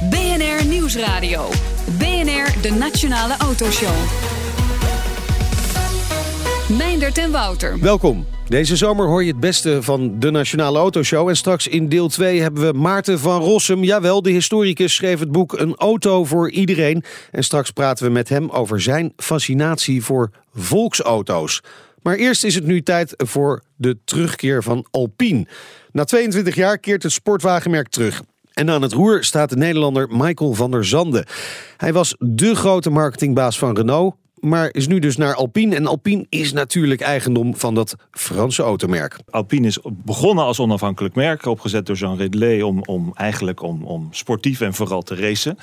BNR Nieuwsradio. BNR, de Nationale Autoshow. Meindert en Wouter. Welkom. Deze zomer hoor je het beste van de Nationale Autoshow. En straks in deel 2 hebben we Maarten van Rossum. Jawel, de historicus schreef het boek Een auto voor iedereen. En straks praten we met hem over zijn fascinatie voor volksauto's. Maar eerst is het nu tijd voor de terugkeer van Alpine. Na 22 jaar keert het sportwagenmerk terug. En aan het roer staat de Nederlander Michael van der Zanden. Hij was dé grote marketingbaas van Renault, maar is nu dus naar Alpine. En Alpine is natuurlijk eigendom van dat Franse automerk. Alpine is begonnen als onafhankelijk merk, opgezet door Jean Redley om, om eigenlijk om, om sportief en vooral te racen.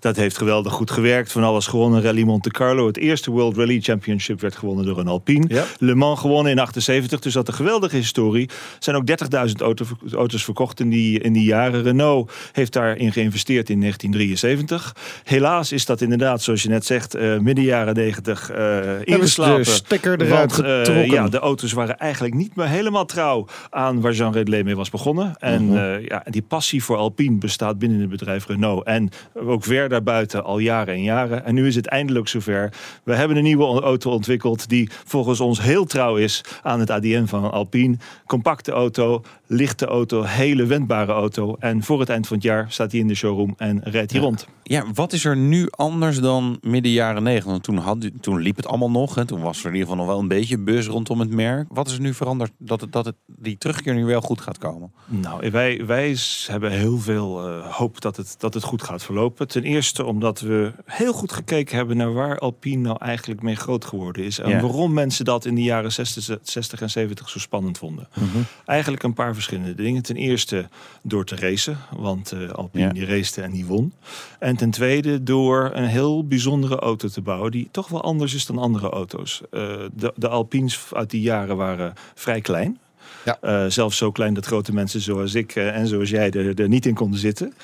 Dat heeft geweldig goed gewerkt. Van alles gewonnen. Rally Monte Carlo, het eerste World Rally Championship werd gewonnen door een Alpine. Ja. Le Mans gewonnen in 78, dus dat een geweldige historie. Er zijn ook 30.000 auto, auto's verkocht in die, in die jaren. Renault heeft daarin geïnvesteerd in 1973. Helaas is dat inderdaad, zoals je net zegt, eh, midden jaren 90 eh ingeslapen. de stekker eruit Want, eh, getrokken. ja, de auto's waren eigenlijk niet meer helemaal trouw aan waar Jean Redley mee was begonnen. En Mhm. eh, ja, die passie voor Alpine bestaat binnen het bedrijf Renault. En ook ver daarbuiten al jaren en jaren. En nu is het eindelijk zover. We hebben een nieuwe auto ontwikkeld die volgens ons heel trouw is aan het ADN van Alpine. Compacte auto, lichte auto, hele wendbare auto. En voor het eind van het jaar staat hij in de showroom en rijdt hij rond. Ja, wat is er nu anders dan midden jaren negentig? Want toen, had, toen liep het allemaal nog. En toen was er in ieder geval nog wel een beetje buzz rondom het merk. Wat is er nu veranderd dat, het, dat het, die terugkeer nu wel goed gaat komen? Nou, wij, wij hebben heel veel eh, hoop dat het, dat het goed gaat verlopen. Ten eerste omdat we heel goed gekeken hebben naar waar Alpine nou eigenlijk mee groot geworden is. En Ja. waarom mensen dat in de jaren 60, 60 en 70 zo spannend vonden. Mhm. Eigenlijk een paar verschillende dingen. Ten eerste door te racen, want eh, Alpine Ja. die racete en die won. En ten tweede door een heel bijzondere auto te bouwen die toch wel anders is dan andere auto's. Eh, de, de Alpines uit die jaren waren vrij klein. Ja. Eh, zelfs zo klein dat grote mensen zoals ik en zoals jij er, er niet in konden zitten.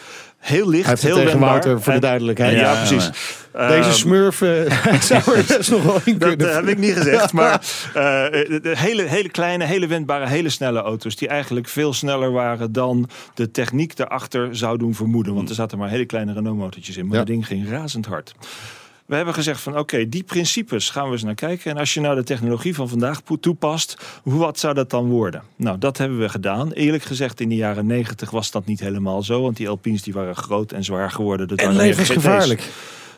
Heel licht, Hij heel tegen. Wouter voor de duidelijkheid. Ja, Ja, precies. Deze Ehm, smurf eh, zou er best nog wel in dat kunnen. eh, heb ik niet gezegd, maar eh, de- de hele, hele kleine, hele wendbare, hele snelle auto's... die eigenlijk veel sneller waren dan de techniek daarachter zou doen vermoeden. Want er zaten maar hele kleine Renault-motortjes in, maar Ja. dat ding ging razend hard. We hebben gezegd van oké, die principes gaan we eens naar kijken. En als je nou de technologie van vandaag toepast, hoe- wat zou dat dan worden? Nou, dat hebben we gedaan. Eerlijk gezegd, in de jaren negentig was dat niet helemaal zo. Want die Alpines die waren groot en zwaar geworden. Dat En levensgevaarlijk.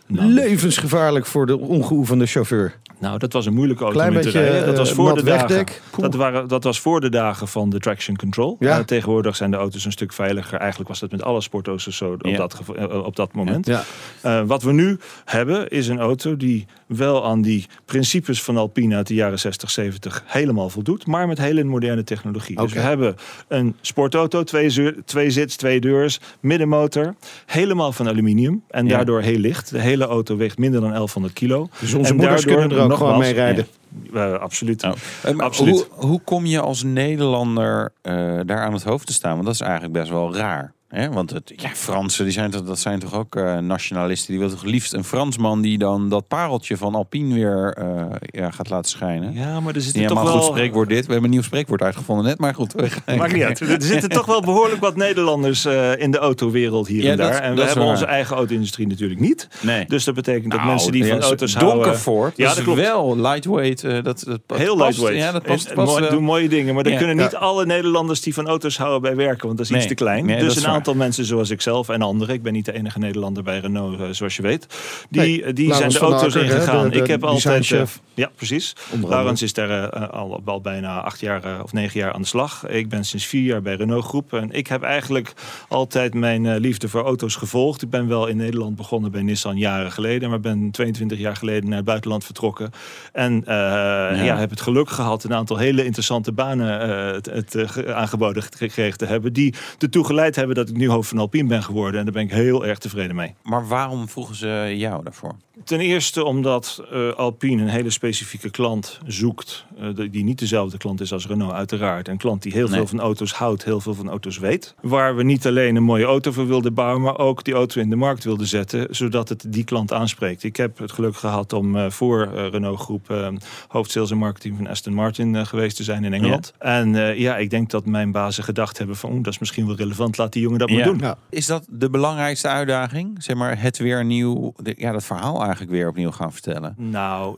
Nou, Levensgevaarlijk voor de ongeoefende chauffeur. Nou, dat was een moeilijke auto Klein om in te beetje, rijden. Dat was eh, voor de dagen. Dat, waren, dat was voor de dagen van de traction control. Ja. Eh, tegenwoordig zijn de auto's een stuk veiliger. Eigenlijk was dat met alle sportauto's zo op, Ja. dat, eh, op dat moment. Ja. Eh, wat we nu hebben is een auto die wel aan die principes van Alpine uit de jaren 60, 70 helemaal voldoet. Maar met hele moderne technologie. Dus we hebben een sportauto, twee, zeur- twee zits, twee deurs, middenmotor. Helemaal van aluminium en Ja. daardoor heel licht. De hele auto weegt minder dan 1100 kilo. Dus onze En moeders kunnen er ook nogmaals- gewoon mee rijden. Eh, absoluut. Oh. Maar Absoluut. Hoe, hoe kom je als Nederlander eh, daar aan het hoofd te staan? Want dat is eigenlijk best wel raar. Hè? Want het, ja, Fransen, die zijn toch, dat zijn toch ook eh, nationalisten. Die willen toch liefst een Fransman die dan dat pareltje van Alpine weer eh, ja, gaat laten schijnen. Ja, maar er helemaal toch goed wel... spreekwoord dit. We hebben een nieuw spreekwoord uitgevonden net. Maar goed. Maakt niet uit. Er zitten toch wel behoorlijk wat Nederlanders eh, in de autowereld hier Ja, en daar. dat- en we dat hebben waar. onze eigen auto-industrie natuurlijk niet. Nee. Dus dat betekent dat Nou, mensen die van ja, auto's houden... Donkervoort, Ja, dat dat klopt. wel lightweight. dat, dat past- Heel lightweight. Ja, dat past, En past wel. doen mooie dingen. Maar daar Ja. kunnen niet alle Nederlanders die van auto's houden bij werken. Want dat is iets te klein. Nee, dat dus een waar. Aantal mensen zoals ikzelf en anderen. Ik ben niet de enige Nederlander bij Renault, eh, zoals je weet. Die, Nee, die zijn de auto's Akker, ingegaan. de- de ik heb altijd... eh. Ja, precies. Laurens is daar uh, al, al, bijna acht jaar uh, of negen jaar aan de slag. Ik ben sinds vier jaar bij Renault Groep. En ik heb eigenlijk altijd mijn liefde voor auto's gevolgd. Ik ben wel in Nederland begonnen bij Nissan jaren geleden. Maar ben 22 jaar geleden naar het buitenland vertrokken. En ja. ja. heb het geluk gehad een aantal hele interessante banen het, het aangeboden gekregen te hebben. Die ertoe geleid hebben dat ik nu hoofd van Alpine ben geworden. En daar ben ik heel erg tevreden mee. Maar waarom vroegen ze jou daarvoor? Ten eerste omdat Alpine een hele specifieke klant zoekt, uh, die niet dezelfde klant is als Renault uiteraard. Een klant die heel veel van auto's houdt, heel veel van auto's weet. Waar we niet alleen een mooie auto voor wilden bouwen, maar ook die auto in de markt wilden zetten, zodat het die klant aanspreekt. Ik heb het geluk gehad om uh, voor Renault Groep hoofdsales en marketing van Aston Martin geweest te zijn in Engeland. Ja. En ja, ik denk dat mijn bazen gedacht hebben van, dat is misschien wel relevant, laat die jongen dat ja. maar doen. Ja. Is dat de belangrijkste uitdaging? Zeg maar het weer nieuw, de, ja, dat verhaal eigenlijk weer opnieuw gaan vertellen? Nou,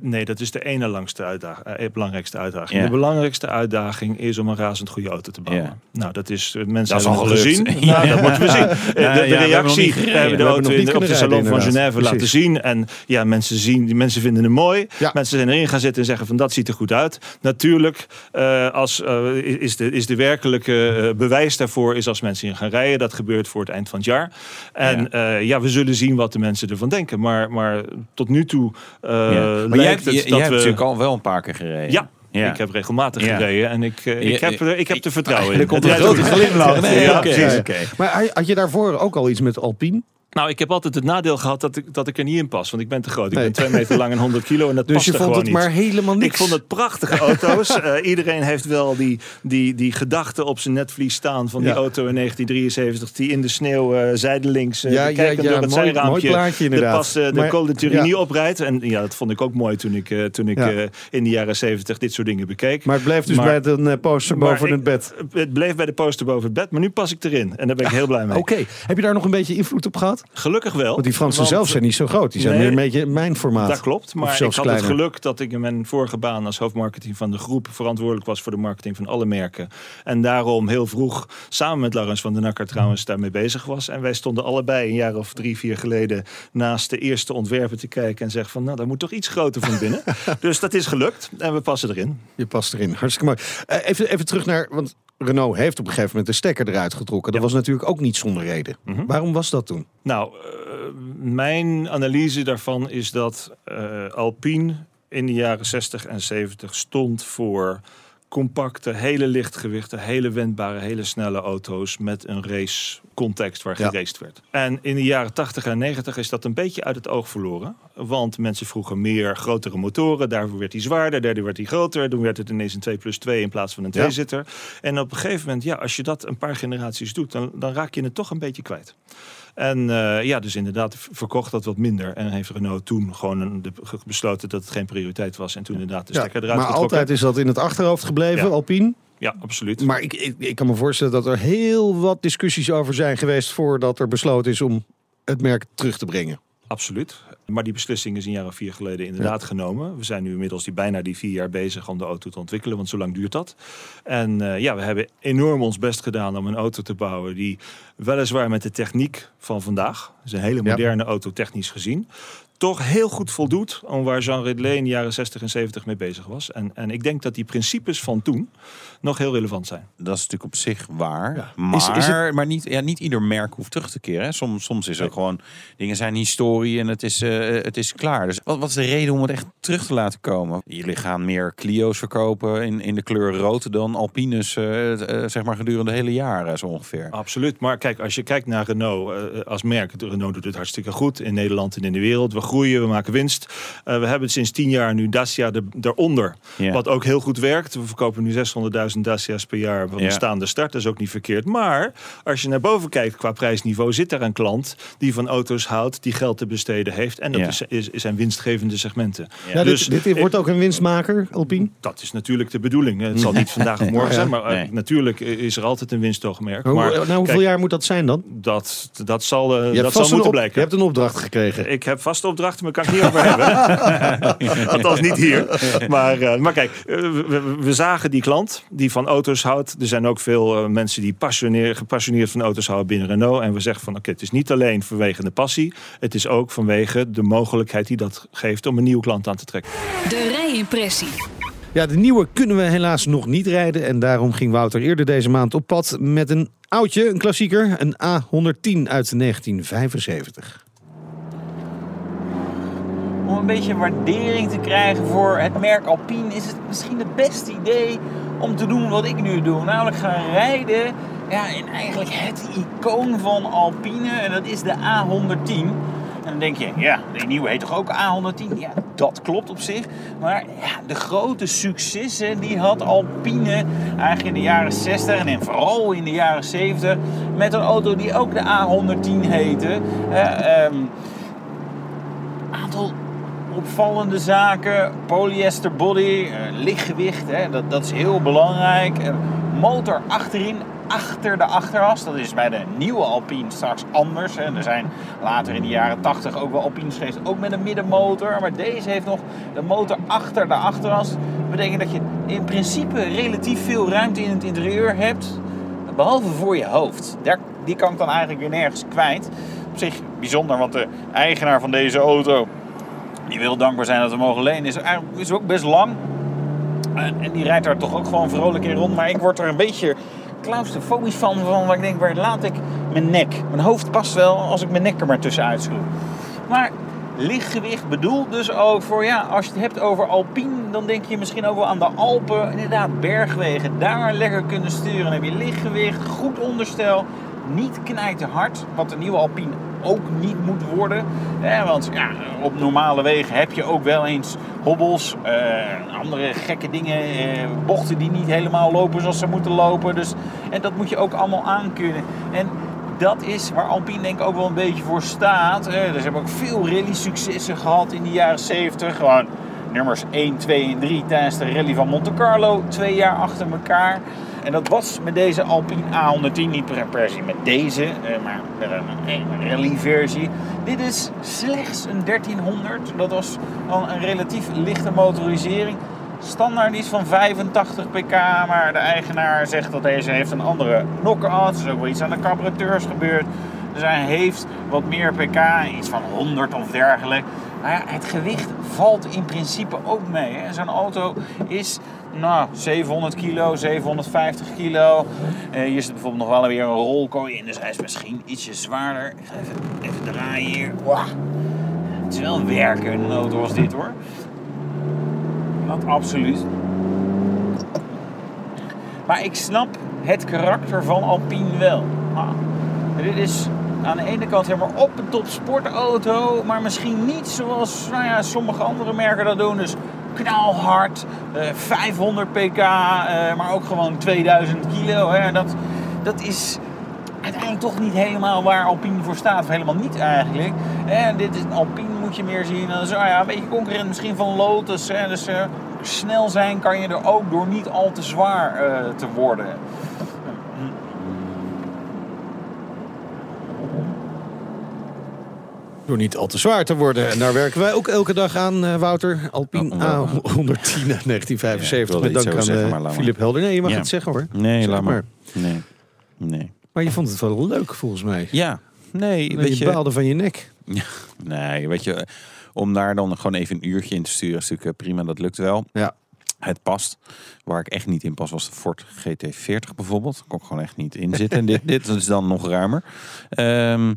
nee, dat is de ene langste uitdaging, eh, belangrijkste uitdaging. Ja. De belangrijkste uitdaging is om een razend goede auto te bouwen. Ja. Nou, dat is eh, mensen dat hebben al gezien. Nou, dat moeten we zien. De, de reactie we hebben de auto in, op de salon van Genève laten zien. En ja, mensen zien, die mensen vinden hem mooi. Mensen zijn erin gaan zitten en zeggen van dat ziet er goed uit. Natuurlijk, uh, als, uh, is, de, is de werkelijke uh, bewijs daarvoor is als mensen in gaan rijden. Dat gebeurt voor het eind van het jaar. En ja, ja we zullen zien wat de mensen ervan denken. Maar, maar tot nu toe ja. maar lijkt jij, het dat we natuurlijk al wel een paar keer gereden. Ja, ja. Ik heb regelmatig ja. gereden en ik, uh, ik, heb, ik heb er vertrouwen in. Er komt een grote glimlach. Nee, ja, okay. Okay. Maar had je daarvoor ook al iets met Alpine? Nou, ik heb altijd het nadeel gehad dat ik, dat ik er niet in pas. Want ik ben te groot. Ik ben twee meter lang en 100 kilo. En dat dus je vond het niet. maar helemaal niks? Ik vond het prachtige auto's. uh, iedereen heeft wel die, die, die gedachte op zijn netvlies staan van die auto in 1973. Die in de sneeuw eh, zijdelings uh, Ja, ja, door het mooi- zijraampje mooi plaatje de, inderdaad. pas, eh, de Maar- Col de Turini ja. oprijdt. En ja, dat vond ik ook mooi toen ik, eh, toen ik eh, in de jaren 70 dit soort dingen bekeek. Maar het bleef dus Maar- bij een eh, poster Maar boven ik- het bed. Het bleef bij de poster boven het bed, maar nu pas ik erin. En daar ben ik heel blij mee. Oké, heb je daar nog een beetje invloed op gehad? Gelukkig wel. Want die Fransen want- zelf zijn niet zo groot. Die zijn Nee, meer een beetje mijn formaat. Dat klopt, maar ik had het geluk dat ik in mijn vorige baan als hoofdmarketing van de groep verantwoordelijk was voor de marketing van alle merken. En daarom heel vroeg samen met Laurens van den Nakker trouwens daarmee bezig was. En wij stonden allebei een jaar of drie, vier geleden naast de eerste ontwerpen te kijken en zeggen van nou, daar moet toch iets groter van binnen. dus dat is gelukt en we passen erin. Je past erin. Hartstikke mooi. Eh, even, even terug naar... Want Renault heeft op een gegeven moment de stekker eruit getrokken. Dat Ja. was natuurlijk ook niet zonder reden. Mhm. Waarom was dat toen? Nou, eh, mijn analyse daarvan is dat eh, Alpine in de jaren 60 en 70 stond voor compacte, hele lichtgewichte, hele wendbare, hele snelle auto's met een race context waar Ja. geraced werd. En in de jaren 80 en 90 is dat een beetje uit het oog verloren. Want mensen vroegen meer grotere motoren. Daarvoor werd hij zwaarder, daardoor werd hij groter. Toen werd het ineens een 2 plus 2 in plaats van een Ja. 2-zitter. En op een gegeven moment, ja, als je dat een paar generaties doet, dan, dan raak je het toch een beetje kwijt. En eh, ja, dus inderdaad verkocht dat wat minder. En heeft Renault toen gewoon een, de, ge- besloten dat het geen prioriteit was. En toen inderdaad de stekker eruit maar getrokken. altijd is dat in het achterhoofd gebleven. Alpine. Ja, absoluut. Maar ik, ik, ik kan me voorstellen dat er heel wat discussies over zijn geweest... voordat er besloten is om het merk terug te brengen. Absoluut. Maar die beslissing is een jaar of vier geleden inderdaad genomen. We zijn nu inmiddels die, bijna die vier jaar bezig om de auto te ontwikkelen, want zo lang duurt dat. En eh, ja, we hebben enorm ons best gedaan om een auto te bouwen die weliswaar met de techniek van vandaag, dus een hele Ja. moderne auto technisch gezien, toch heel goed voldoet aan waar Jean Redley in de jaren 60 en 70 mee bezig was. En, en ik denk dat die principes van toen nog heel relevant zijn. Dat is natuurlijk op zich waar. Ja. Maar, Is- is het- maar niet, ja, niet ieder merk hoeft terug te keren. Hè. Soms, soms is er gewoon dingen zijn historie en het is, eh, het is klaar. Dus wat, wat is de reden om het echt terug te laten komen? Jullie gaan meer Clio's verkopen in, in de kleur rood dan Alpines, eh, eh, zeg maar gedurende de hele jaren zo ongeveer. Absoluut. Maar kijk, als je kijkt naar Renault eh, als merk. Renault doet het hartstikke goed in Nederland en in de wereld. We groeien, we maken winst. Eh, we hebben sinds tien jaar nu Dacia er, daaronder. Ja. Wat ook heel goed werkt. We verkopen nu 600.000 Dacia's per jaar van Ja. een staande start. Dat is ook niet verkeerd. Maar als je naar boven kijkt qua prijsniveau... zit daar een klant die van auto's houdt, die geld te besteden heeft. En dat Ja. is, is, zijn winstgevende segmenten. Dus- dit, dit wordt ook een winstmaker, Alpine. Dat is natuurlijk de bedoeling. Het zal niet vandaag of morgen zijn. Maar eh, Nee. natuurlijk is er altijd een winstoogmerk. Hoe, Maar nou, hoeveel kijk, jaar moet dat zijn dan? dat, dat zal, eh, dat vast zal moeten op- blijken. je hebt een opdracht gekregen. Ik heb vaste opdrachten, maar kan ik niet over hebben. Althans niet hier. Maar, eh, maar kijk, eh, we, zagen die klant die van auto's houdt. Er zijn ook veel eh, mensen die passioneer, gepassioneerd van auto's houden binnen Renault. En we zeggen van oké, het is niet alleen vanwege de passie. Het is ook vanwege de mogelijkheid die dat geeft om een nieuwe klant aan te trekken. De rijimpressie. Ja, de nieuwe kunnen we helaas nog niet rijden. En daarom ging Wouter eerder deze maand op pad met een oudje, een klassieker, een A110 uit 1975. Om een beetje waardering te krijgen voor het merk Alpine is het misschien het beste idee om te doen wat ik nu doe. Namelijk gaan rijden ja, in eigenlijk het icoon van Alpine en dat is de A110. En dan denk je, ja, de nieuwe heet toch ook A110? Ja, dat klopt op zich. Maar ja, de grote successen die had Alpine eigenlijk in de jaren 60 en vooral in de jaren 70 met een auto die ook de A110 heette. Uh, um, aantal opvallende zaken. Polyester body, uh, lichtgewicht, hè, dat, dat is heel belangrijk. Uh, motor achterin, achter de achteras. Dat is bij de nieuwe Alpine straks anders. Hè. Er zijn later in de jaren 80 ook wel Alpines geweest, ook met een middenmotor. Maar deze heeft nog de motor achter de achteras. Dat betekent dat je in principe relatief veel ruimte in het interieur hebt. Behalve voor je hoofd. Daar, die kan ik dan eigenlijk weer nergens kwijt. Op zich bijzonder, want de eigenaar van deze auto die wil dankbaar zijn dat we mogen lenen. Is, is ook best lang. En die rijdt daar toch ook gewoon vrolijk in rond. Maar ik word er een beetje claustrofobisch van. van waar ik denk, waar laat ik mijn nek? Mijn hoofd past wel als ik mijn nek er maar tussenuit schroef. Maar lichtgewicht bedoelt dus ook voor, ja, als je het hebt over Alpine, dan denk je misschien ook wel aan de Alpen. Inderdaad, bergwegen, daar lekker kunnen sturen. Dan heb je lichtgewicht, goed onderstel, niet knijten hard, wat de nieuwe Alpine ook niet moet worden. Want ja, op normale wegen heb je ook wel eens hobbels, eh, andere gekke dingen, eh, bochten die niet helemaal lopen zoals ze moeten lopen. Dus, en dat moet je ook allemaal aankunnen. En dat is waar Alpine denk ik ook wel een beetje voor staat. Eh, dus hebben ook veel rally-successen gehad in de jaren 70. Gewoon nummers 1, 2 en 3 tijdens de rally van Monte Carlo. Twee jaar achter elkaar. En dat was met deze Alpine A110, niet per se met deze, maar met een rally-versie. Dit is slechts een 1300. Dat was al een relatief lichte motorisering. Standaard is van 85 pk, maar de eigenaar zegt dat deze heeft een andere knock-out. Er is ook wel iets aan de carburateurs gebeurd. Dus hij heeft wat meer pk, iets van 100 of dergelijke. Maar het gewicht valt in principe ook mee. Zo'n auto is nou, 700 kilo, 750 kilo. Uh, hier zit bijvoorbeeld nog wel weer een rolkooi in, dus hij is misschien ietsje zwaarder. Even, even draaien hier. Wow. Het is wel werken in een auto als dit hoor. Dat absoluut. Maar ik snap het karakter van Alpine wel. Ah, dit is aan de ene kant helemaal op een top sportauto, maar misschien niet zoals nou ja, sommige andere merken dat doen. Dus knalhard, uh, 500 pk, uh, maar ook gewoon 2000 kilo. Dat, dat is uiteindelijk toch niet helemaal waar Alpine voor staat. Of helemaal niet eigenlijk. En dit is een Alpine moet je meer zien. als ja, een beetje concurrent misschien van Lotus. Dus uh, snel zijn kan je er ook door niet al te zwaar te worden. Door niet al te zwaar te worden. En daar werken wij ook elke dag aan, uh, Wouter. Alpine A110 1975. Ja, met dank aan zeggen, uh, Philip Helder. Nee, je mag het zeggen hoor. Nee, Zeg laat maar. Nee. Nee. Maar je vond het wel leuk volgens mij. Ja. Nee, weet je je... baalde van je nek. Nee, weet je... Om daar dan gewoon even een uurtje in te sturen is natuurlijk eh, prima. Dat lukt wel. Ja. Het past. Waar ik echt niet in pas was de Ford GT40 bijvoorbeeld. Daar kon ik gewoon echt niet in zitten. En dit, dit is dan nog ruimer. Ehm,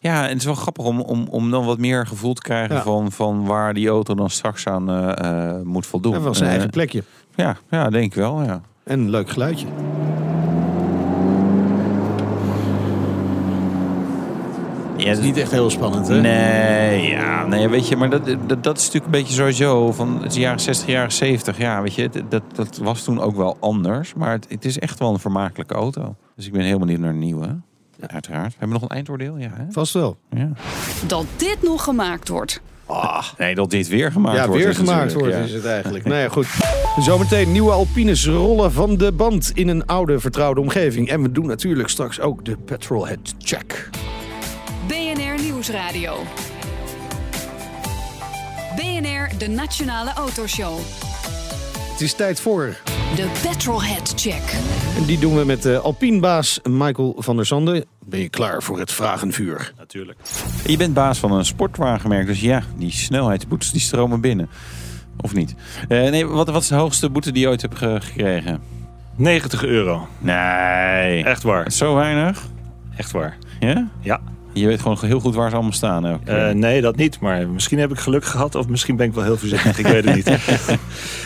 ja, en het is wel grappig om, om, om dan wat meer gevoel te krijgen Ja. van, van waar die auto dan straks aan eh, eh, moet voldoen. En wel zijn Eh, eigen plekje. ja, ja, denk ik wel. Ja. En een leuk geluidje. Ja, Niet echt heel spannend hè? Nee, ja, nee, weet je, maar dat, dat, dat is natuurlijk een beetje sowieso van het jaren 60, jaren 70. Ja, weet je, dat, dat was toen ook wel anders. Maar het, het is echt wel een vermakelijke auto. Dus ik ben heel benieuwd naar een nieuwe. Uiteraard. Hebben we nog een eindoordeel? Ja, hè? Vast wel. ja. Dat dit nog gemaakt wordt. Nee, dat dit weer gemaakt ja, wordt. weer is gemaakt wordt ja. is het eigenlijk. nou ja, goed. Zometeen nieuwe Alpines rollen van de band in een oude vertrouwde omgeving. En we doen natuurlijk straks ook de petrolhead check. BNR Nieuwsradio. BNR, de Nationale Autoshow. Het is tijd voor De Petrolhead Check. En die doen we met de Alpine-baas Michael van der Zanden. Ben je klaar voor het vragenvuur? Natuurlijk. Je bent baas van een sportwagenmerk, dus ja, die snelheidsboetes die stromen binnen. Of niet? Eh, nee, wat, wat is de hoogste boete die je ooit hebt ge- gekregen? 90 euro. Nee. Echt waar. Zo weinig? Echt waar. Ja? Ja. Je weet gewoon heel goed waar ze allemaal staan. Eh, nee, dat niet. Maar misschien heb ik geluk gehad. Of misschien ben ik wel heel voorzichtig. ik weet het niet.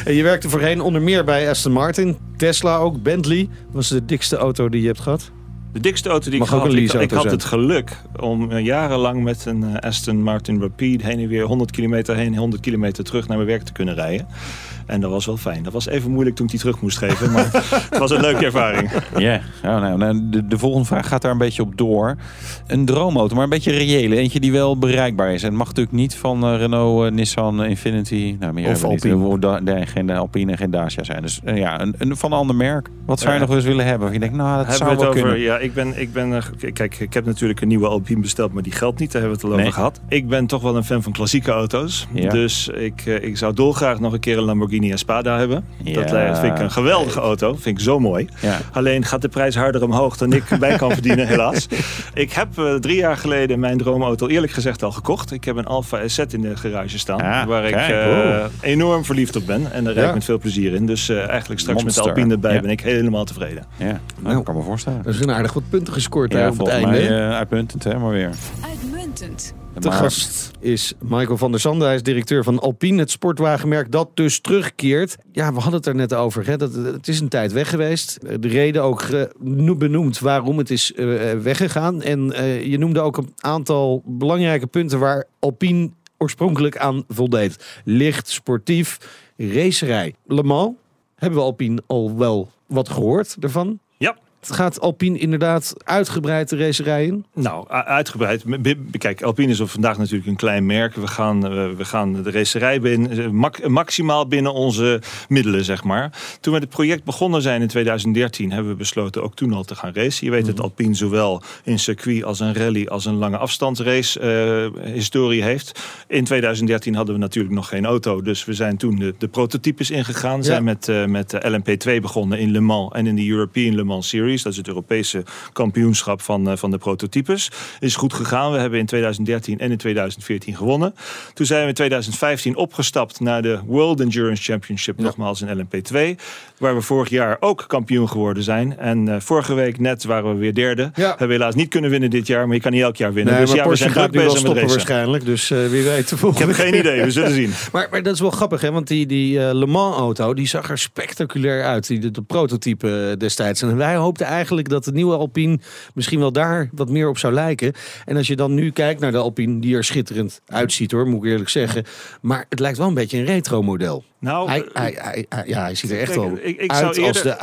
En je werkte voorheen onder meer bij Aston Martin, Tesla ook, Bentley. Was de dikste auto die je hebt gehad? De dikste auto die Mag ik ook had. een Ik, ik had zijn. het geluk om eh, jarenlang met een eh, Aston Martin Rapide heen en weer 100 kilometer heen, 100 kilometer terug naar mijn werk te kunnen rijden. En dat was wel fijn. Dat was even moeilijk toen ik die terug moest geven. Maar het was een leuke ervaring. Ja, nou, nou, nou, de, de volgende vraag gaat daar een beetje op door. Een droomauto, maar een beetje reële. Eentje die wel bereikbaar is. En het mag natuurlijk niet van eh, Renault, eh, Nissan, Infinity. Nou, meer Of niet. Alpine. Da- nee, geen Alpine en geen Dacia zijn. Dus eh, ja, een, een, van een ander merk. Wat zou je nog eens willen hebben? Of je denkt, nou, dat Hebben zou we het wel over, kunnen. ja, ik ben, ik ben, eh, kijk, ik heb natuurlijk een nieuwe Alpine besteld, maar die geldt niet. Daar hebben we het al Nee. over gehad. Ik ben toch wel een fan van klassieke auto's. Ja. Dus ik, eh, ik zou dolgraag nog een keer een Lamborghini Espada hebben. Dat Ja. eh, vind ik een geweldige auto. Vind ik zo mooi. Ja. Alleen gaat de prijs harder omhoog dan ik bij kan verdienen, helaas. Ik heb eh, drie jaar geleden mijn droomauto eerlijk gezegd al gekocht. Ik heb een Alfa SZ in de garage staan. Ah, waar ik kijk, eh, enorm verliefd op ben. En daar rijd ik Ja. met veel plezier in. Dus eh, eigenlijk straks met de Alpine erbij Ja. ben ik helemaal tevreden. Ja, nou, Nou, ik kan me voorstellen. Er zijn aardig wat punten gescoord daar Ja, op het einde. mij uitmuntend, hè, maar weer. Uitmuntend. De Maar- gast is Michael van der Zanden. Hij is directeur van Alpine, het sportwagenmerk dat dus terugkeert. Ja, we hadden het er net over. Hè? Dat, het is een tijd weg geweest. De reden ook benoemd waarom het is eh, weggegaan. En eh, je noemde ook een aantal belangrijke punten waar Alpine oorspronkelijk aan voldeed. Licht, sportief, racerij. Le Mans, hebben we Alpine al wel wat gehoord ervan? Gaat Alpine inderdaad uitgebreid de racerij in? Nou, uitgebreid. Kijk, Alpine is op vandaag natuurlijk een klein merk. We gaan, eh, we gaan de racerij binnen, eh, max- maximaal binnen onze middelen, zeg maar. Toen we het project begonnen zijn in 2013, hebben we besloten ook toen al te gaan racen. Je weet dat Alpine zowel in circuit als een rally als een lange afstandsrace eh, historie heeft. In 2013 hadden we natuurlijk nog geen auto, dus we zijn toen de, de prototypes ingegaan. Zijn met, met de LMP2 begonnen in Le Mans en in de European Le Mans Series. Dat is het Europese kampioenschap van, eh, van de prototypes. Is goed gegaan. We hebben in 2013 en in 2014 gewonnen. Toen zijn we in 2015 opgestapt naar de World Endurance Championship, nogmaals in LMP2. Waar we vorig jaar ook kampioen geworden zijn. En eh, vorige week net waren we weer derde. Ja. Hebben we helaas niet kunnen winnen dit jaar, maar je kan niet elk jaar winnen. Nee, dus ja, we Porsche zijn gaat druk nu wel bezig met racen. waarschijnlijk. Dus eh, wie weet. de Ik heb geen idee, we zullen zien. Maar, maar dat is wel grappig, hè? Want die, die Le Mans auto, die zag er spectaculair uit. Die, de, de prototype destijds. En wij hoopten eigenlijk dat de nieuwe Alpine misschien wel daar wat meer op zou lijken. En als je dan nu kijkt naar de Alpine, die er schitterend uitziet hoor, moet ik eerlijk zeggen. Maar het lijkt wel een beetje een retro model. Nou, Hij, hij, hij, hij- ja, hij ziet er echt wel ik- ik uit zou als de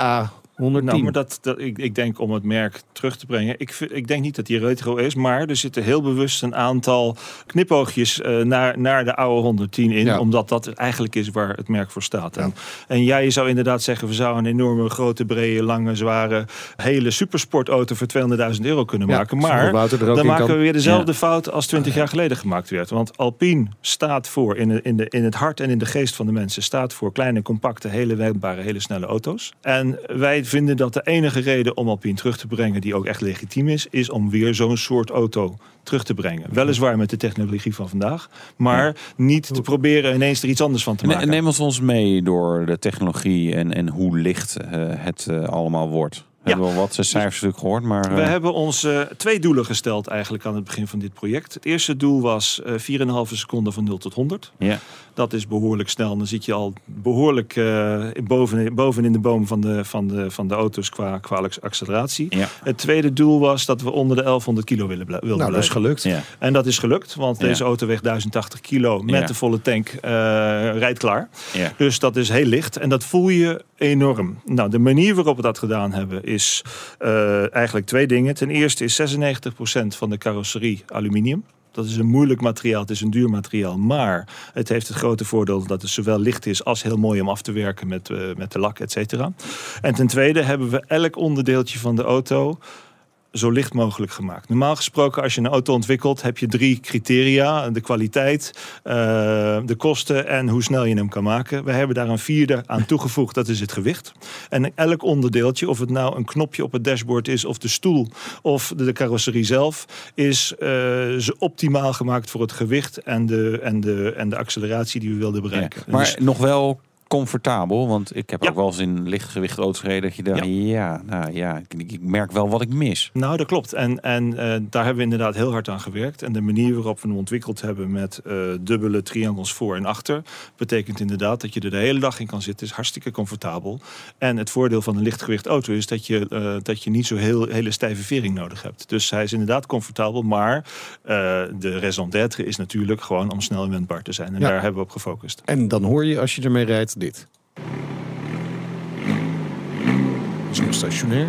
A110. Nou, maar dat, dat, ik, ik denk om het merk terug te brengen. Ik, ik denk niet dat die retro is, maar er zitten heel bewust een aantal knipoogjes eh, naar, naar de oude 110 in. Ja. Omdat dat eigenlijk is waar het merk voor staat. En, en ja, je zou inderdaad zeggen, we zouden een enorme, grote, brede, lange, zware, hele supersportauto voor 200.000 euro kunnen maken. Maar dan maken kan. we weer dezelfde fout als 20 jaar geleden gemaakt werd. Want Alpine staat voor, in, de, in, de, in het hart en in de geest van de mensen, staat voor kleine, compacte, hele wendbare, hele snelle auto's. En wij vinden dat de enige reden om Alpine terug te brengen, die ook echt legitiem is, is om weer zo'n soort auto terug te brengen. Weliswaar met de technologie van vandaag, maar niet te proberen ineens er iets anders van te Ne- maken. Neem ons ons mee door de technologie en, en hoe licht eh, het eh, allemaal wordt. We hebben wel wat cijfers natuurlijk gehoord, maar... We eh, hebben ons twee doelen gesteld eigenlijk aan het begin van dit project. Het eerste doel was eh 4,5 seconden van 0 tot 100. ja. Dat is behoorlijk snel. Dan zit je al behoorlijk eh, boven, boven in de boom van de, van de, van de auto's qua, qua acceleratie. Ja. Het tweede doel was dat we onder de 1100 kilo willen, wilden nou, dat is blijven. gelukt. Ja. En dat is gelukt, want deze auto weegt 1080 kilo met de volle tank eh, rijdt klaar. Dus dat is heel licht en dat voel je enorm. Nou, de manier waarop we dat gedaan hebben is eh, eigenlijk twee dingen. Ten eerste is 96% van de carrosserie aluminium. Dat is een moeilijk materiaal, het is een duur materiaal. Maar het heeft het grote voordeel dat het zowel licht is als heel mooi om af te werken met, eh, met de lak, et cetera. En ten tweede hebben we elk onderdeeltje van de auto zo licht mogelijk gemaakt. Normaal gesproken, als je een auto ontwikkelt, heb je drie criteria: de kwaliteit, uh, de kosten en hoe snel je hem kan maken. We hebben daar een vierde aan toegevoegd, dat is het gewicht. En elk onderdeeltje, of het nou een knopje op het dashboard is, of de stoel of de, carrosserie zelf, is uh, optimaal gemaakt voor het gewicht en de, en de, en de acceleratie die we wilden bereiken. Ja, maar dus, nog wel comfortabel? Want ik heb ook wel eens in lichtgewicht auto's gereden dat je dacht, ja, ja nou ja, ik, ik, merk wel wat ik mis. Nou, dat klopt. En, en uh, daar hebben we inderdaad heel hard aan gewerkt. En de manier waarop we hem ontwikkeld hebben met uh, dubbele triangels voor en achter, betekent inderdaad dat je er de hele dag in kan zitten. is hartstikke comfortabel. En het voordeel van een lichtgewicht auto is dat je, uh, dat je niet zo heel, hele stijve vering nodig hebt. Dus hij is inderdaad comfortabel, maar de raison d'être is natuurlijk gewoon om snel inwendbaar te zijn. En ja. daar hebben we op gefocust. En dan hoor je als je ermee rijdt dit. Is nog stationair.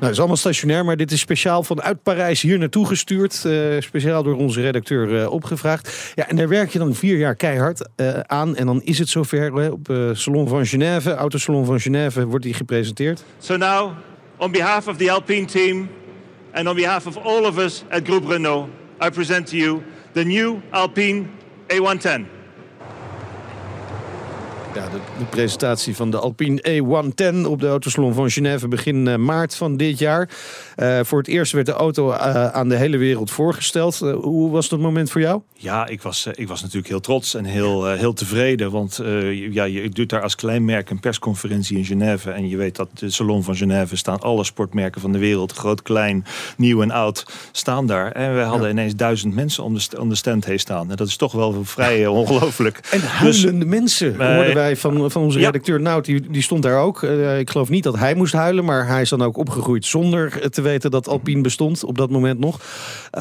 Nou, het is allemaal stationair, maar dit is speciaal vanuit Parijs hier naartoe gestuurd. Uh, speciaal door onze redacteur uh, opgevraagd. Ja, en daar werk je dan vier jaar keihard uh, aan. En dan is het zover op Salon van Genève, Autosalon van Genève, wordt die gepresenteerd. So now, on behalf of the Alpine team and on behalf of all of us at Group Renault, I present to you the new Alpine A110. Ja, de, de, presentatie van de Alpine E110 op de Autosalon van Genève begin uh, maart van dit jaar. Uh, voor het eerst werd de auto uh, aan de hele wereld voorgesteld. hoe was dat moment voor jou? Ja, ik was, ik was natuurlijk heel trots en heel, heel tevreden. Want ja, je doet daar als klein merk een persconferentie in Genève. En je weet dat de Salon van Genève staan alle sportmerken van de wereld. Groot, klein, nieuw en oud staan daar. En we hadden ja. ineens duizend mensen om de, om de stand heen staan. En dat is toch wel vrij ongelooflijk. En huilende dus, mensen van, van onze redacteur Nout, die, die stond daar ook. Uh, ik geloof niet dat hij moest huilen, maar hij is dan ook opgegroeid zonder te weten dat Alpine bestond op dat moment nog. Uh,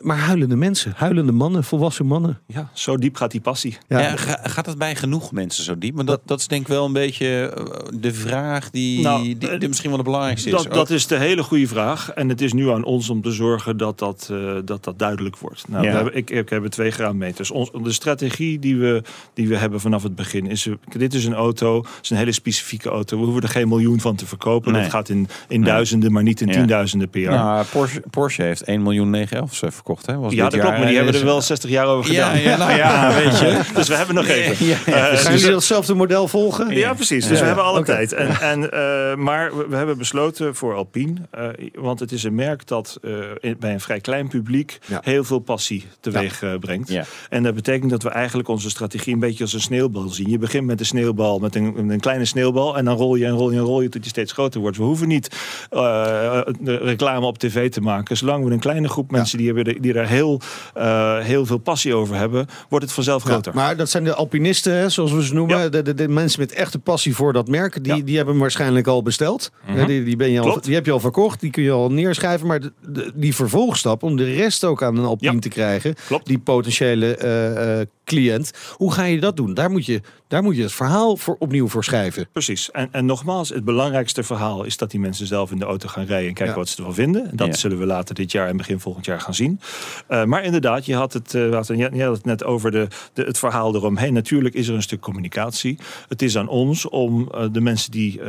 maar huilende mensen, huilende mannen, volwassen mannen. Ja, zo diep gaat die passie. Ja. ja gaat het bij genoeg mensen zo diep? Maar dat, dat is denk ik wel een beetje eh, de vraag die, nou, die, die, misschien wel de belangrijkste dat, is. Dat is de hele goede vraag. En het is nu aan ons om te zorgen dat dat, uh, dat, dat duidelijk wordt. Nou, ja. we hebben, ik, ik heb twee graadmeters. Ons, de strategie die we, die we hebben vanaf het begin is, dit is een auto, is een hele specifieke auto. We hoeven er geen miljoen van te verkopen. Nee. Dat gaat in, in nee. duizenden, maar niet in ja. tienduizenden per jaar. Nou, Porsche, Porsche heeft 1 miljoen 911 verkocht. Hè? Was ja, dat klopt, maar die hebben er wel 60 jaar over gedaan. Ja, ja, nou ja weet je. dus we hebben nog even. Ja, ja. Uh, Gaan dus, jullie datzelfde model volgen? Ja, precies. Dus we hebben alle okay. tijd. En, en, uh, maar we, we, hebben besloten voor Alpine, uh, want het is een merk dat in, bij een vrij klein publiek heel veel passie teweeg brengt. En dat betekent dat we eigenlijk onze strategie een beetje als een sneeuwbal zien. Je begint met een sneeuwbal, met een, een kleine sneeuwbal. En dan rol je en rol je en rol je tot je steeds groter wordt. We hoeven niet uh, reclame op tv te maken. Zolang we een kleine groep mensen ja. die, hebben, die daar heel, uh, heel veel passie over hebben, wordt het vanzelf groter. Ja, maar dat zijn de alpinisten, hè, zoals we ze noemen. Ja. De, de, de, mensen met echte passie voor dat merk. Die, die hebben hem waarschijnlijk al besteld. Mm -hmm. die, die, ben je al, die heb je al verkocht. Die kun je al neerschrijven. Maar de, die vervolgstap om de rest ook aan een alpine te krijgen. Klopt. Die potentiële uh, cliënt. Hoe ga je dat doen? Daar moet je, daar moet je het verhaal voor opnieuw voor schrijven. Precies. En, en nogmaals, het belangrijkste verhaal is dat die mensen zelf in de auto gaan rijden en kijken ja. wat ze ervan vinden. Dat ja. zullen we later dit jaar en begin volgend jaar gaan zien. Uh, maar inderdaad, je had het, uh, je had het net over de, de, het verhaal eromheen. Natuurlijk is er een stuk communicatie. Het is aan ons om uh, de mensen die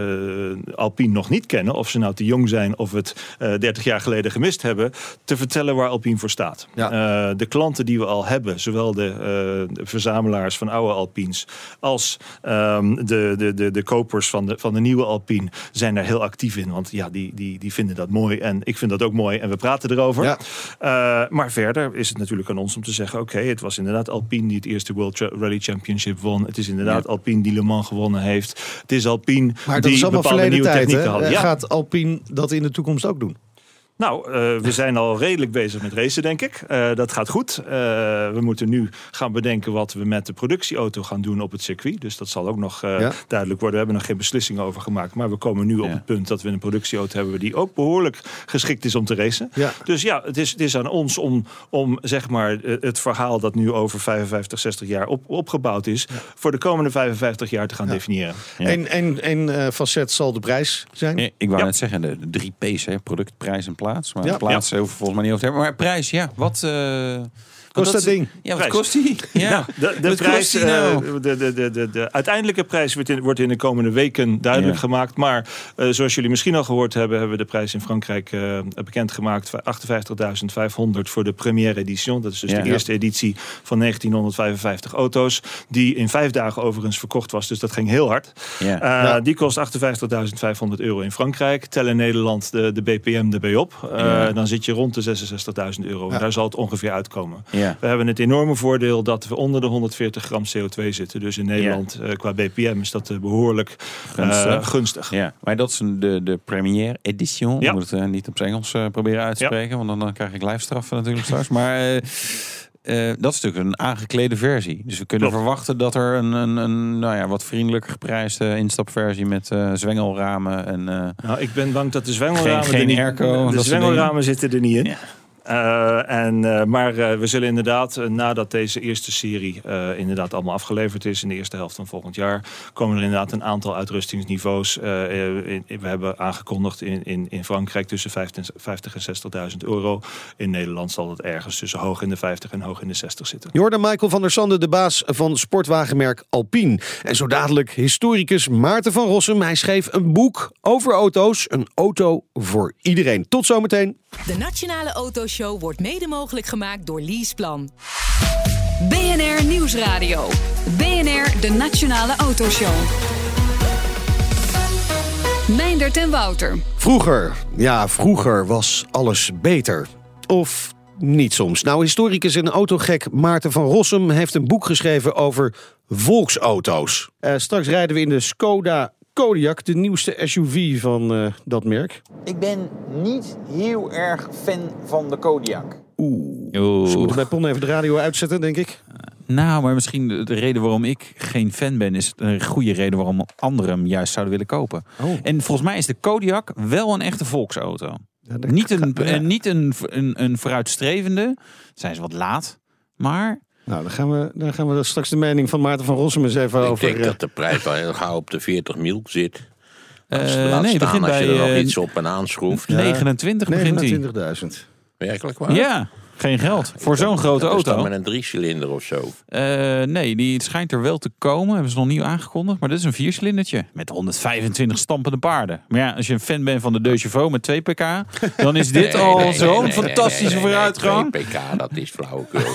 Alpine nog niet kennen, of ze nou te jong zijn of het 30 jaar geleden gemist hebben, te vertellen waar Alpine voor staat. Ja. de klanten die we al hebben, zowel de, de verzamelaars van oude Alpines als um, de, de, de, de kopers van de, van de nieuwe Alpine zijn daar heel actief in. Want ja, die, die, die vinden dat mooi en ik vind dat ook mooi en we praten erover. Ja. Uh, maar verder is het natuurlijk aan ons om te zeggen: oké, okay, het was inderdaad Alpine die het eerste World Rally Championship won. Het is inderdaad ja. Alpine die Le Mans gewonnen heeft. Het is Alpine maar die is bepaalde nieuwe tijd, technieken had. Ja. Gaat Alpine dat in de toekomst ook doen? Nou, uh, we zijn al redelijk bezig met racen, denk ik. Uh, dat gaat goed. Uh, we moeten nu gaan bedenken wat we met de productieauto gaan doen op het circuit. Dus dat zal ook nog ja. duidelijk worden. We hebben nog geen beslissingen over gemaakt. Maar we komen nu ja. op het punt dat we een productieauto hebben die ook behoorlijk geschikt is om te racen. Ja. Dus ja, het is, het is aan ons om, om zeg maar het verhaal dat nu over 55, 60 jaar op, opgebouwd is, voor de komende 55 jaar te gaan definiëren. Eén ja. facet zal de prijs zijn. Ik wou net zeggen, de, de drie P's, hè, product, prijs en plaats plaats. Maar Ja. plaats hoeven we volgens mij niet over te hebben. Maar prijs, ja. Wat, eh, Kost dat ding? Ja, wat Prijs. kost die? Ja. De, de, Wat prijs, kost die nou? eh, de, de, de, de, de uiteindelijke prijs wordt in, wordt in de komende weken duidelijk Ja. gemaakt. Maar eh, zoals jullie misschien al gehoord hebben, hebben we de prijs in Frankrijk eh, bekendgemaakt. 58.500 voor de première edition. Dat is dus Ja. de eerste editie van 1955 auto's. Die in vijf dagen overigens verkocht was. Dus dat ging heel hard. Ja. Eh, Ja. Die kost 58.500 euro in Frankrijk. Tel in Nederland de, de BPM erbij op. Eh, Ja. Dan zit je rond de 66.000 euro. Ja. Daar zal het ongeveer uitkomen. Ja. We hebben het enorme voordeel dat we onder de 140 gram CO2 zitten. Dus in Nederland eh, qua BPM is dat eh, behoorlijk eh, Gunstig. gunstig. Ja, maar dat is de, de première edition. Ik moet het niet op zijn Engels proberen uit te spreken, want dan, dan krijg ik lijfstraffen natuurlijk straks. Maar dat is natuurlijk een aangeklede versie. Dus we kunnen Klopt. verwachten dat er een, een, een nou ja, wat vriendelijker geprijsde instapversie met zwengelramen en Nou, ik ben bang dat de zwengelramen, Geen- geen er niet, airco de soort zwengelramen zitten er niet in. Ja. Eh, en, eh, maar eh, we zullen inderdaad, nadat deze eerste serie inderdaad allemaal afgeleverd is in de eerste helft van volgend jaar, komen er inderdaad een aantal uitrustingsniveaus. in- we hebben aangekondigd in, in, in Frankrijk tussen 50 en 50 en 60.000 euro. In Nederland zal het ergens tussen hoog in de 50 en hoog in de 60 zitten. Jordan Michael van der Sande, de baas van sportwagenmerk Alpine. En zo dadelijk historicus Maarten van Rossum. Hij schreef een boek over auto's. Een auto voor iedereen. Tot zometeen. De Nationale Autoshow wordt mede mogelijk gemaakt door Leaseplan. BNR Nieuwsradio. BNR, de Nationale Autoshow. Meindert en Wouter. Vroeger, ja, vroeger was alles beter. Of niet soms. Nou, historicus en autogek Maarten van Rossum heeft een boek geschreven over volksauto's. Eh, straks rijden we in de Skoda Kodiaq, de nieuwste SUV van eh, dat merk. Ik ben niet heel erg fan van de Kodiak. Oeh. Oeh. Dus we moeten bij Pon even de radio uitzetten, denk ik. Nou, maar misschien de, de reden waarom ik geen fan ben, is een goede reden waarom anderen hem juist zouden willen kopen. Oh. En volgens mij is de Kodiak wel een echte volksauto. Ja, Niet een, Ja. eh, niet een, een, een vooruitstrevende. Zijn ze wat laat. Maar Nou, dan gaan, we, dan gaan we straks de mening van Maarten van Rossum eens even Ik over... denk eh, dat de prijs wel heel gauw op de 40 mil zit. eh, laat nee, staan begint als je bij er nog eh, iets op en aanschroeft. 29 begint hij. 29.000. Werkelijk waar? Ja, geen geld. Voor zo'n grote Dat is dan auto. met een driecilinder of zo. Eh, nee, die het schijnt er wel te komen. Hebben ze nog niet aangekondigd. Maar dit is een viercilindertje. Met 125 stampende paarden. Maar ja, als je een fan bent van de Deux Chevaux met 2 pk. Dan is dit Nee, al nee, zo'n nee, fantastische nee, nee, nee, vooruitgang. 2 pk, dat is flauwekul.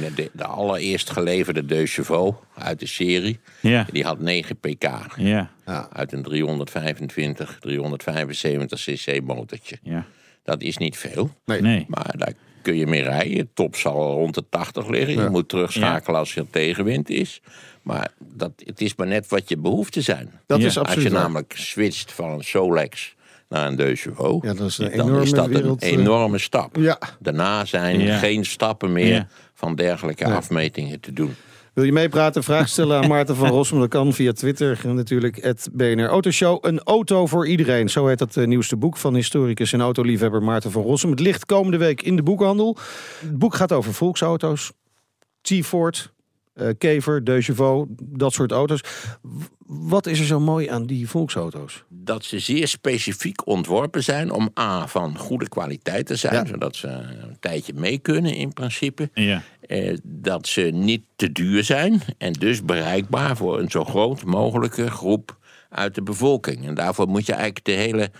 Toen de, de allereerst geleverde Deux Chevaux uit de serie, Ja, die had 9 pk. ja, Uit een 325, 375 cc motortje. ja. Dat is niet veel, Nee. maar daar kun je mee rijden. Top zal rond de 80 liggen. Je moet terugschakelen als er tegenwind is. Maar dat, het is maar net wat je behoeften zijn. Dat Ja. is Als absoluut je waar. namelijk switcht van een Solex naar een Deux Chevaux, Ja, dat is een dan enorme is dat wereld, een eh. enorme stap. Ja. Daarna zijn Ja. geen stappen meer Ja. van dergelijke afmetingen te doen. Wil je meepraten? Vraag stellen aan Maarten van Rossum. Dat kan via Twitter en natuurlijk het BNR Autoshow. Een auto voor iedereen. Zo heet het eh, nieuwste boek van historicus en autoliefhebber Maarten van Rossum. Het ligt komende week in de boekhandel. Het boek gaat over volksauto's. T-Ford, eh, Kever, De Chevaux, dat soort auto's. Wat is er zo mooi aan die volksauto's? Dat ze zeer specifiek ontworpen zijn om A, van goede kwaliteit te zijn, Ja. zodat ze een tijdje mee kunnen in principe. Ja. Eh, dat ze niet te duur zijn en dus bereikbaar voor een zo groot mogelijke groep uit de bevolking. En daarvoor moet je eigenlijk de hele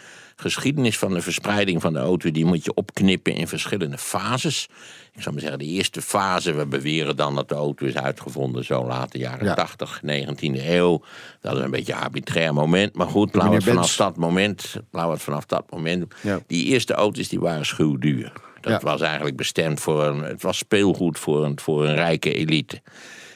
geschiedenis van de verspreiding van de auto, die moet je opknippen in verschillende fases. Ik zou maar zeggen, de eerste fase, we beweren dan dat de auto is uitgevonden zo laat de jaren Ja. 80, 19e eeuw. Dat is een beetje een arbitrair moment, maar goed, laten we het vanaf dat moment, laten het vanaf dat moment. Ja. Die eerste auto's die waren schuwduur. Dat Ja. was eigenlijk bestemd voor een, het was speelgoed voor een, voor een rijke elite.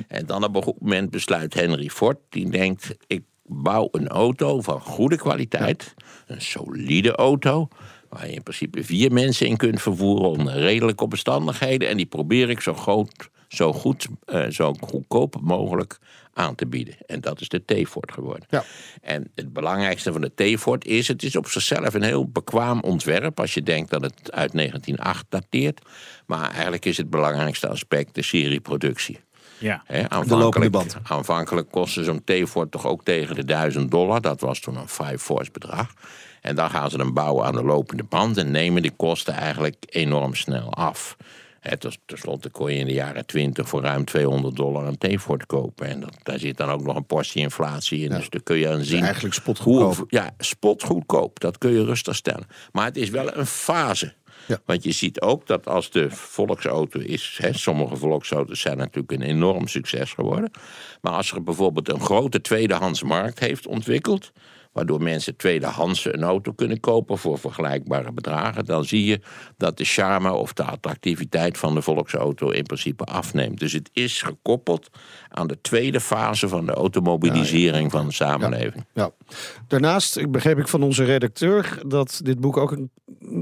En dan op een goed moment besluit Henry Ford, die denkt, ik bouw een auto van goede kwaliteit, een solide auto, waar je in principe vier mensen in kunt vervoeren onder redelijke omstandigheden. En die probeer ik zo groot, zo goed, eh, zo goedkoop mogelijk aan te bieden. En dat is de T-Ford geworden. Ja. En het belangrijkste van de T-Ford is, het is op zichzelf een heel bekwaam ontwerp, als je denkt dat het uit 1908 dateert. Maar eigenlijk is het belangrijkste aspect de serieproductie. Ja. Aanvankelijk, band. aanvankelijk kostte zo'n T-Ford toch ook tegen de 1000 dollar. Dat was toen een five force bedrag. En dan gaan ze hem bouwen aan de lopende band en nemen die kosten eigenlijk enorm snel af. Ten slotte kon je in de jaren 20 voor ruim 200 dollar een T-Ford kopen. En dat, daar zit dan ook nog een portie inflatie in. Dus daar kun je aan zien. Eigenlijk spotgoedkoop. hoe- Ja, spotgoedkoop. Dat kun je rustig stellen. Maar het is wel een fase. Ja. Want je ziet ook dat als de volksauto is, hè, sommige volksauto's zijn natuurlijk een enorm succes geworden. Maar als er bijvoorbeeld een grote tweedehandsmarkt heeft ontwikkeld, waardoor mensen tweedehands een auto kunnen kopen voor vergelijkbare bedragen, dan zie je dat de charme of de attractiviteit van de volksauto in principe afneemt. Dus het is gekoppeld aan de tweede fase van de automobilisering van de samenleving. Ja. Daarnaast begreep ik van onze redacteur dat dit boek ook een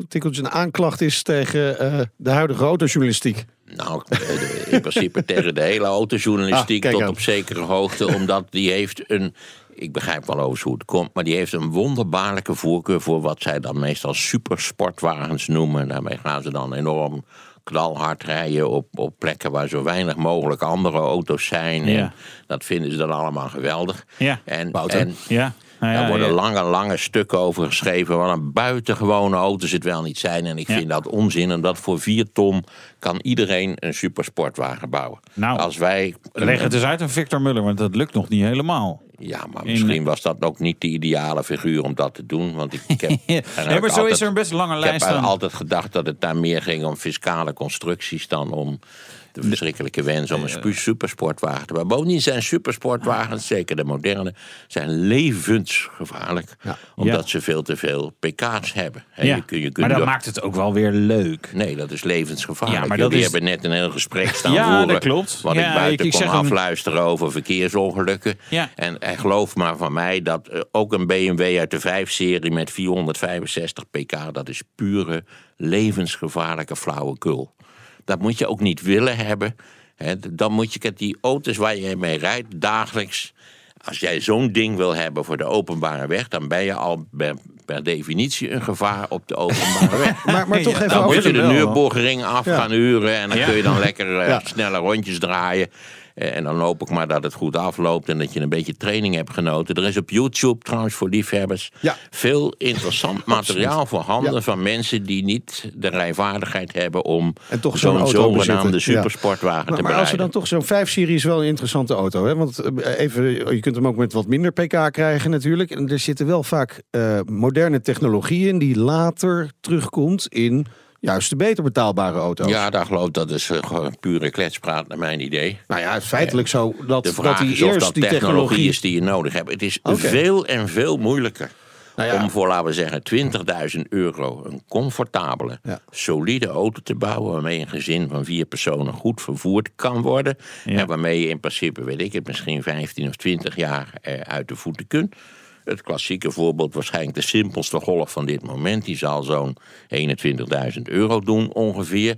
tikkeltje een aanklacht is tegen eh, de huidige autojournalistiek. Nou, eh, in principe tegen de hele autojournalistiek Ah, tot op zekere hoogte. Omdat die heeft een, ik begrijp wel overigens hoe het komt... maar die heeft een wonderbaarlijke voorkeur voor wat zij dan meestal supersportwagens noemen. Daarmee gaan ze dan enorm knalhard rijden op, op plekken waar zo weinig mogelijk andere auto's zijn. Ja. En dat vinden ze dan allemaal geweldig. Ja. En, Wouter? en Ja. Nou ja, daar worden ja. lange, lange stukken over geschreven. Wat een buitengewone auto's het wel niet zijn. En ik vind dat onzin. Omdat voor vier ton kan iedereen een supersportwagen bouwen. Nou, Als wij. Leg het eens uit aan Victor Muller, want dat lukt nog niet helemaal. Ja, maar In- misschien was dat ook niet de ideale figuur om dat te doen. Want ik, ik heb. Ja, en maar zo altijd- is er een best lange Ik heb lijst altijd gedacht dat het daar meer ging om fiscale constructies dan om de verschrikkelijke wens om een supersportwagen te. Bovendien zijn supersportwagens, zeker de moderne, zijn levensgevaarlijk. Omdat Ja. ze veel te veel pk's hebben. Ja. je kun- je kunt maar dat door- maakt het ook wel weer leuk. Nee, dat is levensgevaarlijk. Ja, maar dat Jullie is- hebben net een heel gesprek staan Ja, voeren. dat klopt. Wat Ja, ik buiten ik- kon afluisteren over verkeersongelukken. Ja. En, en geloof maar van mij dat eh, ook een BMW uit de 5-serie met 465 pk... dat is pure levensgevaarlijke flauwekul. Dat moet je ook niet willen hebben. Hè. Dan moet je, kijk, die auto's waar je mee rijdt dagelijks... Als jij zo'n ding wil hebben voor de openbare weg... dan ben je al per, per definitie een gevaar op de openbare weg. Maar, maar toch even Dan moet je de... Nürburgring af Ja. gaan huren. En dan Ja. kun je dan lekker eh, Ja. snelle rondjes draaien. Eh, En dan hoop ik maar dat het goed afloopt en dat je een beetje training hebt genoten. Er is op YouTube trouwens voor liefhebbers Ja. veel interessant materiaal voorhanden Ja. van mensen die niet de rijvaardigheid hebben om En toch zo'n zogenaamde. Ja. supersportwagen te maar als we bereiden. dan toch zo'n 5-serie is wel een interessante auto. Hè? Want eh, even, je kunt hem ook met wat minder pk krijgen natuurlijk. En er zitten wel vaak eh, moderne technologie in die later terugkomt in juist de beter betaalbare auto's. Ja, daar geloof ik dat is eh, gewoon pure kletspraat naar mijn idee. Nou ja, feitelijk zo dat, De dat vraag die is of dat die technologie technologie is die je nodig hebt. Het is veel en veel moeilijker Nou ja. om voor, laten we zeggen, 20.000 euro een comfortabele, Ja. solide auto te bouwen. waarmee een gezin van vier personen goed vervoerd kan worden. Ja. En waarmee je in principe, weet ik het, misschien 15 of 20 jaar eh, uit de voeten kunt. Het klassieke voorbeeld, waarschijnlijk de simpelste golf van dit moment, die zal zo'n 21.000 euro doen ongeveer.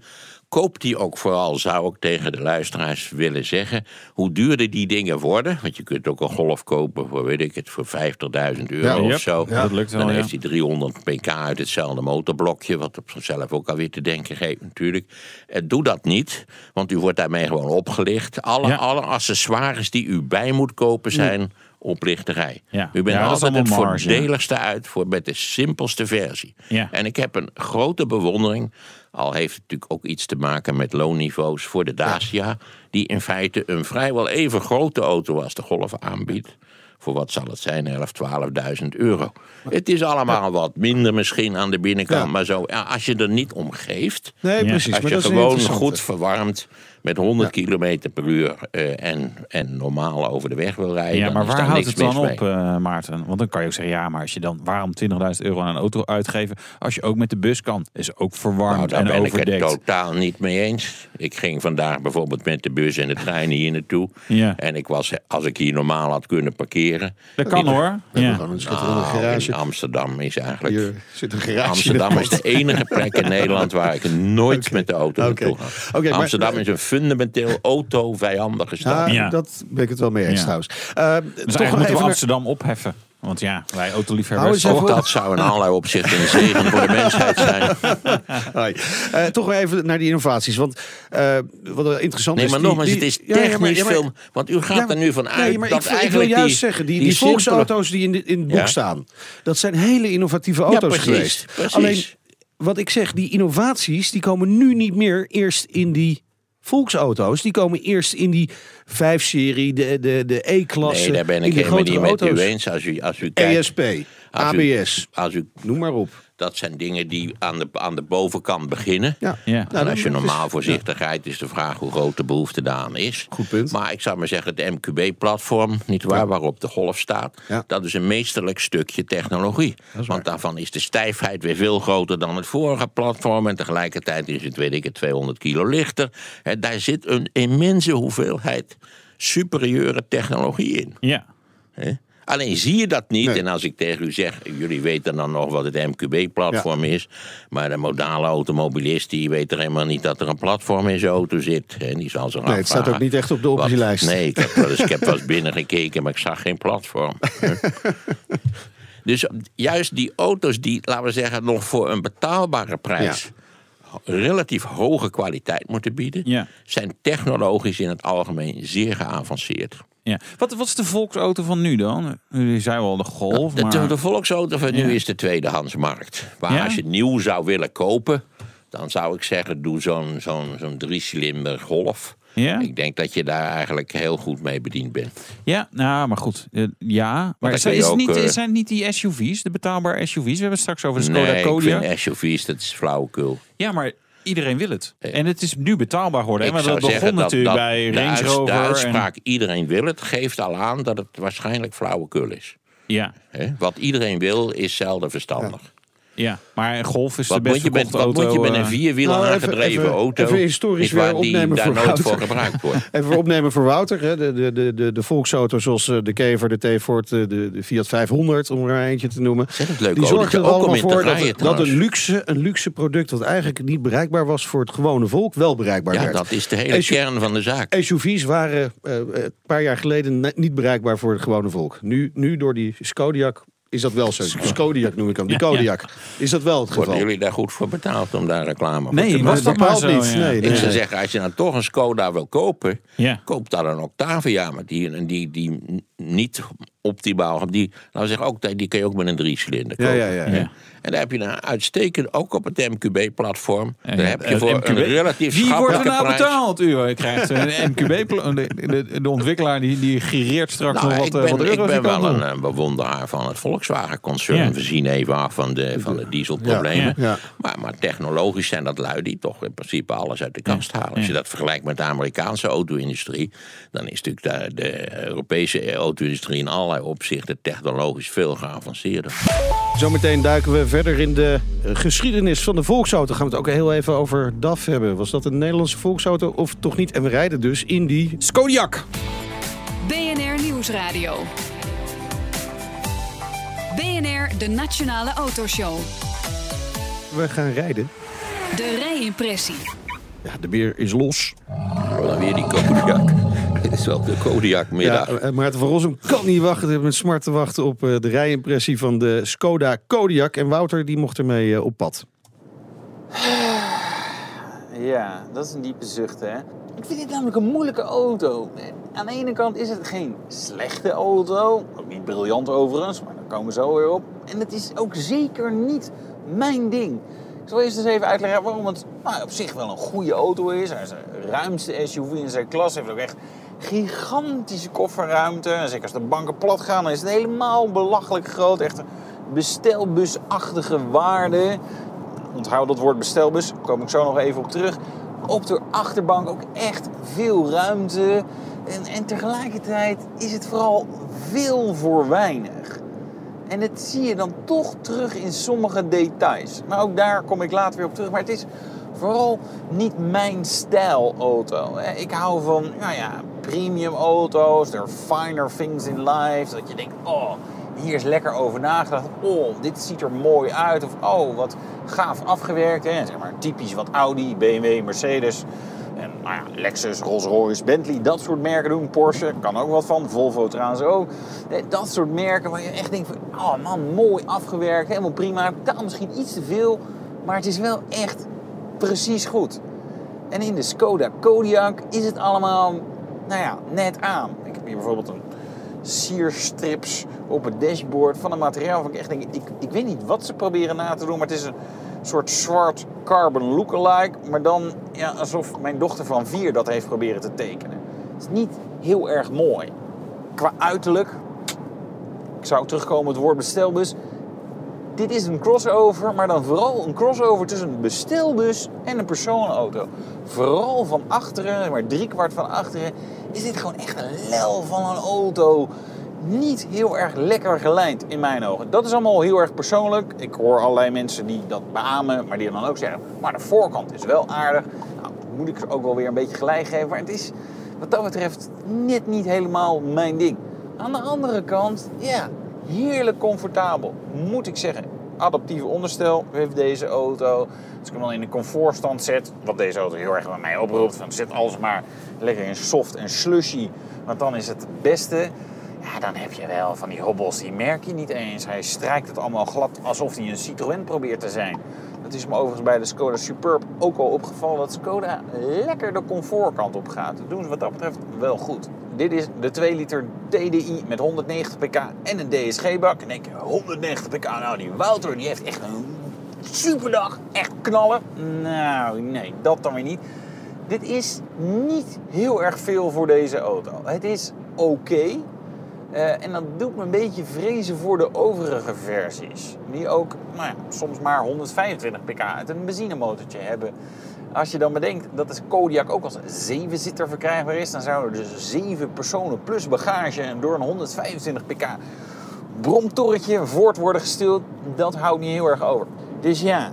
Koop die ook vooral, zou ik tegen de luisteraars willen zeggen. Hoe duurder die dingen worden, want je kunt ook een golf kopen voor, weet ik het, voor 50.000 euro Ja, of yep, zo. dat lukt wel, Dan ja. heeft hij 300 pk uit hetzelfde motorblokje, wat op zichzelf ook alweer te denken geeft natuurlijk. Eh, doe dat niet, want u wordt daarmee gewoon opgelicht. Alle, Ja. alle accessoires die u bij moet kopen zijn oplichterij. Ja. U bent Ja, altijd het ja. voordeligste uit voor met de simpelste versie. Ja. En ik heb een grote bewondering, al heeft het natuurlijk ook iets te maken met loonniveaus voor de Dacia, die in feite een vrijwel even grote auto als de Golf aanbiedt. Voor wat zal het zijn? 11, 12.000 euro. Het is allemaal wat minder misschien aan de binnenkant. Ja. Maar zo, ja, als je er niet om geeft. Nee, Ja. precies. Als maar je dat is een gewoon goed verwarmd met 100 kilometer per uur eh, en, en normaal over de weg wil rijden. Ja, maar waar daar houdt niks het dan op, eh, Maarten? Want dan kan je ook zeggen, ja, maar als je dan, waarom 20.000 euro aan een auto uitgeven als je ook met de bus kan? Is ook Nou, verwarmd daar en ben ik overdekt. het totaal niet mee eens. Ik ging vandaag bijvoorbeeld met de bus en de trein hier naartoe. Ja. En ik was, als ik hier normaal had kunnen parkeren. Dat kan hoor. Ja. een Nou, garage. in Amsterdam is eigenlijk. Hier zit een garage. Amsterdam in is de enige plek in Nederland waar ik nooit met de auto Oké. naartoe ga. Oké, maar- Amsterdam is een fundamenteel auto-vijandige stad. Ja, Ja. dat ben ik het wel mee eens Ja. trouwens. Eh, Dus toch nog eigenlijk moeten even we naar- Amsterdam opheffen. Want ja, wij autoliefhebbers... eens even Ook dat zou in allerlei opzichten een zegen voor de mensheid zijn. Hoi. Eh, toch weer even naar die innovaties. Want eh, wat er interessant Nee, is... maar die- nogmaals, die- het is Ja, ja, maar- technisch ja, maar- veel... Want u gaat Ja, er nu van uit nee, maar dat ik, ik wil eigenlijk juist die, zeggen, die, die, simpele- volksauto's die in, de- in het boek Ja. staan, dat zijn hele innovatieve auto's precies, geweest. precies. Alleen, wat ik zeg, die innovaties, die komen nu niet meer eerst in die volksauto's. Die komen eerst in die 5-serie, de, de, de E-klasse, Nee, daar ben ik helemaal niet met u eens. Als u, als u kijkt... ESP, als u- ABS, Als u, noem maar op. dat zijn dingen die aan de, aan de bovenkant beginnen. Ja. Ja. Nou, en als je normaal voorzichtigheid is de vraag hoe groot de behoefte daaraan is. Goed punt. Maar ik zou maar zeggen, het MQB-platform, niet waar, waarop de golf staat, Ja. dat is een meesterlijk stukje technologie. Want daarvan is de stijfheid weer veel groter dan het vorige platform. En tegelijkertijd is het, weet ik het, 200 kilo lichter. Hè, daar zit een immense hoeveelheid superieure technologie in. Ja. Hè? Alleen zie je dat niet. Nee. En als ik tegen u zeg, jullie weten dan nog wat het MQB-platform is. Maar de modale automobilist die weet er helemaal niet dat er een platform in zijn auto zit. En die zal zich Nee, het staat ook niet echt op de optielijst. Nee, ik heb wel eens, ik heb wel eens binnengekeken, maar ik zag geen platform. dus juist die auto's die, laten we zeggen, nog voor een betaalbare prijs... relatief hoge kwaliteit moeten bieden... Ja. zijn technologisch in het algemeen zeer geavanceerd. ja. Wat, wat is de volksauto van nu dan? U zei wel de Golf, De, maar... de volksauto van nu is de tweedehandsmarkt. Maar Ja? als je nieuw zou willen kopen, dan zou ik zeggen: doe zo'n zo'n zo'n driecilinder golf. Ja? Ik denk dat je daar eigenlijk heel goed mee bediend bent. Ja, nou, maar goed. Eh, ja, maar dan is, ook, niet, eh, zijn het niet die SUV's, de betaalbare SUV's? We hebben het straks over de Skoda nee, ik vind SUV's, dat is flauwekul. Ja, maar iedereen wil het. En het is nu betaalbaar geworden. Want zou dat begon zeggen dat, natuurlijk dat bij de, Range Rover. de en- uitspraak iedereen wil het, geeft al aan dat het waarschijnlijk flauwekul is. ja, Hè? Wat iedereen wil, is zelden verstandig. ja, maar een Golf is Wat de moet, best je met, verkochte wat moet je auto. met een eh, vierwiel Nou, even- aangedreven even- auto? even historisch weer die opnemen daar voor nooit voor Wouter. gebruikt wordt. Even voor opnemen voor Wouter. Hè. De, de, de, de, de volksauto's zoals eh, de Kever, de T-Ford, de, de de Fiat 500, om er maar eentje te noemen. Ontzettend leuke Die autootje, er allemaal voor dat, een trouwens. luxe, een luxe product dat eigenlijk niet bereikbaar was voor het gewone volk, wel bereikbaar Ja, werd. dat is de hele SU kern van de zaak. SUV's waren eh, een paar jaar geleden niet bereikbaar voor het gewone volk. Nu, nu door die Skodiak is dat wel zo. Skodiak noem ik hem, ja. Kodiak. Is dat wel het geval? Worden jullie daar goed voor betaald om daar reclame voor te Nee, maken? was dat maar zo, niet. ja. Nee, nee. Ik zou zeggen, als je nou toch een Skoda wil kopen, Ja. koop dan een Octavia. Maar die, die, die niet optimaal, die, laten we zeggen, ook, die kun je ook met een driecilinder Ja, kopen. ja, ja, ja. En daar heb je een uitstekend, ook op het MQB-platform. En Daar heb je voor MQB een relatief Wie wordt er nou prijs. betaald? U krijgt een MQB. De, de, de ontwikkelaar die, die gireert straks Nou, nog wat, ik eh, ben, wat ik ben wel een, eh, bewonderaar van het Volkswagen-concern. Ja. We zien even af van de, van de dieselproblemen. Ja, ja. Maar, maar technologisch zijn dat lui die toch in principe alles uit de kast halen. Als je dat vergelijkt met de Amerikaanse auto-industrie... dan is natuurlijk de, de Europese auto-industrie in allerlei opzichten... technologisch veel geavanceerder. Zometeen duiken we verder in de geschiedenis van de volksauto. Gaan we het ook heel even over DAF hebben. Was dat een Nederlandse volksauto of toch niet? En we rijden dus in die... Skodiak. BNR Nieuwsradio. BNR, de Nationale Autoshow. We gaan rijden. De rijimpressie. Ja, de beer is los. Dan weer die Kodiak. Dit is wel de Kodiak-middag. Ja, eh, Maarten van Rossum kan niet wachten. Hij met smart te wachten op eh, de rijimpressie van de Skoda Kodiak. En Wouter die mocht ermee eh, op pad. Ja, dat is een diepe zucht, hè? Ik vind dit namelijk een moeilijke auto. Aan de ene kant is het geen slechte auto. Ook niet briljant overigens, maar daar komen we zo weer op. En het is ook zeker niet mijn ding. Ik zal eerst eens even uitleggen waarom het nou, op zich wel een goede auto is. Hij is de ruimste SUV in zijn klas. Hij heeft ook echt gigantische kofferruimte. Zeker als de banken plat gaan, dan is het helemaal belachelijk groot. Echt bestelbusachtige waarde. Onthoud dat woord bestelbus, daar kom ik zo nog even op terug. Op de achterbank ook echt veel ruimte. En, en tegelijkertijd is het vooral veel voor weinig. En dat zie je dan toch terug in sommige details. Maar ook daar kom ik later weer op terug. Maar het is vooral niet mijn stijl auto. Ik hou van nou ja, premium auto's. Are finer things in life. Dat je denkt, oh, hier is lekker over nagedacht. Oh, dit ziet er mooi uit. Of oh, wat gaaf afgewerkt. Hè. Zeg maar typisch wat Audi, BMW, Mercedes En nou ja, Lexus, Rolls-Royce, Bentley, dat soort merken doen. Porsche kan ook wat van. Volvo trouwens ook. Eh, Dat soort merken waar je echt denkt van... Oh man, mooi afgewerkt, helemaal prima. Betaal misschien iets te veel, maar het is wel echt precies goed. En in de Skoda Kodiaq is het allemaal, nou ja, net aan. Ik heb hier bijvoorbeeld een sierstrips op het dashboard van een materiaal van ik echt denk, ik, ik weet niet wat ze proberen na te doen, maar het is een soort zwart carbon lookalike, maar dan ja, alsof mijn dochter van vier dat heeft proberen te tekenen. Het is niet heel erg mooi. Qua uiterlijk, ik zou terugkomen op het woord bestelbus, dit is een crossover, maar dan vooral een crossover tussen een bestelbus en een personenauto. Vooral van achteren, maar driekwart van achteren, is dit gewoon echt een lel van een auto. Niet heel erg lekker gelijnd in mijn ogen. Dat is allemaal heel erg persoonlijk. Ik hoor allerlei mensen die dat beamen, maar die dan ook zeggen... maar de voorkant is wel aardig. Nou, moet ik ze ook wel weer een beetje gelijk geven. Maar het is wat dat betreft net niet helemaal mijn ding. Aan de andere kant, ja, heerlijk comfortabel. Moet ik zeggen. Adaptieve onderstel heeft deze auto. Als ik hem dan in de comfortstand zet, wat deze auto heel erg bij mij oproept, van zet alles maar lekker in soft en slushy, want dan is het het beste. Ja, dan heb je wel van die hobbels, die merk je niet eens. Hij strijkt het allemaal glad alsof hij een Citroën probeert te zijn. Dat is me overigens bij de Skoda Superb ook al opgevallen dat Skoda lekker de comfortkant op gaat. Dat doen ze wat dat betreft wel goed. Dit is de 2 liter TDI met 190 pk en een DSG-bak. En denk je, 190 pk, nou die Wouter die heeft echt een superdag. Echt knallen. Nou, nee, dat dan weer niet. Dit is niet heel erg veel voor deze auto. Het is oké. Eh, en dat doet me een beetje vrezen voor de overige versies. Die ook nou ja, soms maar 125 pk uit een benzinemotortje hebben. Als je dan bedenkt dat de Kodiaq ook als een 7-zitter verkrijgbaar is... dan zouden er dus 7 personen plus bagage en door een 125 pk bromtorretje voort worden gestuurd. Dat houdt niet heel erg over. Dus ja,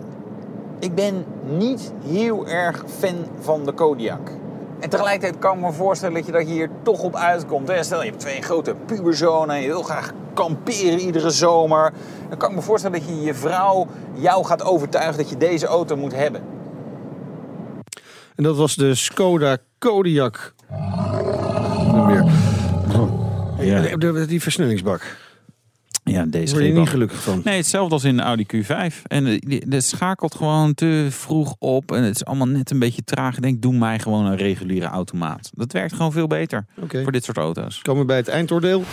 ik ben niet heel erg fan van de Kodiaq. En tegelijkertijd kan ik me voorstellen dat je daar hier toch op uitkomt. Hè? Stel, je hebt twee grote puberzonen en je wil graag kamperen iedere zomer. Dan kan ik me voorstellen dat je je vrouw jou gaat overtuigen dat je deze auto moet hebben. En dat was de Skoda weer. Ja. Die versnellingsbak. Ja, deze word je niet gelukkig van. Nee, hetzelfde als in de Audi Q5. En eh, die- dat schakelt gewoon te vroeg op. En het is allemaal net een beetje traag. Ik denk, doe mij gewoon een reguliere automaat. Dat werkt gewoon veel beter voor dit soort auto's. Komen we bij het eindoordeel.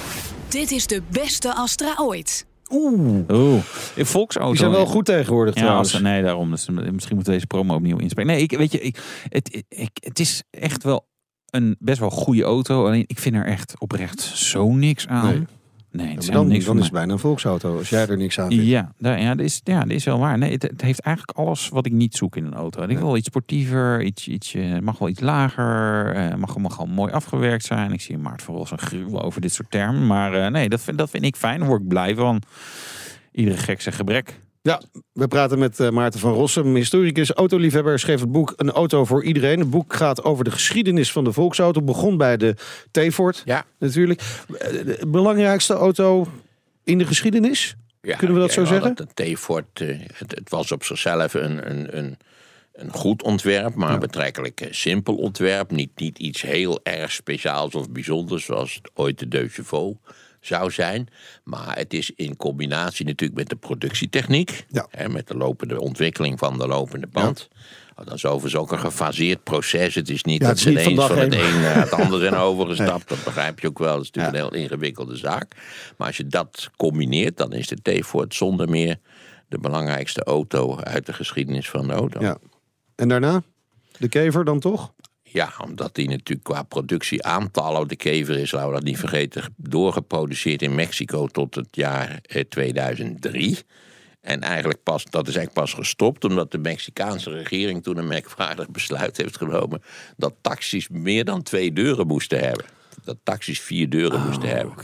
Dit is de beste Astra ooit. Oeh. Oeh, in Volksauto. Die zijn wel goed tegenwoordig Ja, trouwens. als, nee, daarom. Dus misschien moeten we deze promo opnieuw inspreken. Nee, ik, weet je, ik, het, ik, het is echt wel een best wel goede auto. Alleen ik vind er echt oprecht zo niks aan. Nee. Nee, het dan niks dan is het bijna een volksauto. Als jij er niks aan vindt. Ja, daar, ja, dat is, ja, dat is wel waar. Nee, het, het heeft eigenlijk alles wat ik niet zoek in een auto. Ik wil iets sportiever, iets, iets, eh, mag wel iets lager, eh, mag, mag wel mooi afgewerkt zijn. Ik zie Maart Ross een gruwel over dit soort termen. Maar eh, nee, dat vind, dat vind ik fijn. Daar word ik blij van. Iedere gek zijn gebrek. Ja, we praten met eh, Maarten van Rossum, historicus, autoliefhebber, schreef het boek Een auto voor iedereen. Het boek gaat over de geschiedenis van de volksauto. Begon bij de T-Ford, Ja. natuurlijk. Eh, De belangrijkste auto in de geschiedenis? Ja, Kunnen we dat zo ja, zeggen? Dat een T-Ford, eh, het, het was op zichzelf een, een, een, een goed ontwerp, maar betrekkelijk eh, simpel ontwerp. Niet, niet iets heel erg speciaals of bijzonders zoals ooit de Deux Chevaux zou zijn. Maar het is in combinatie natuurlijk met de productietechniek. Ja. Hè, met de lopende ontwikkeling van de lopende band. Oh, Dat is overigens ook een gefaseerd proces. Het is niet Ja, dat het ze ineens van het een naar het ander zijn overgestapt. Dat begrijp je ook wel. Dat is natuurlijk een heel ingewikkelde zaak. Maar als je dat combineert, dan is de T-Ford zonder meer de belangrijkste auto uit de geschiedenis van de auto. Ja. En daarna? De kever dan toch? Ja, omdat die natuurlijk qua productieaantallen, de kever is, laten we dat niet vergeten, doorgeproduceerd in Mexico tot het jaar eh, 2003. En eigenlijk pas, dat is eigenlijk pas gestopt omdat de Mexicaanse regering toen een merkwaardig besluit heeft genomen dat taxis meer dan twee deuren moesten hebben. Dat taxis vier deuren moesten hebben.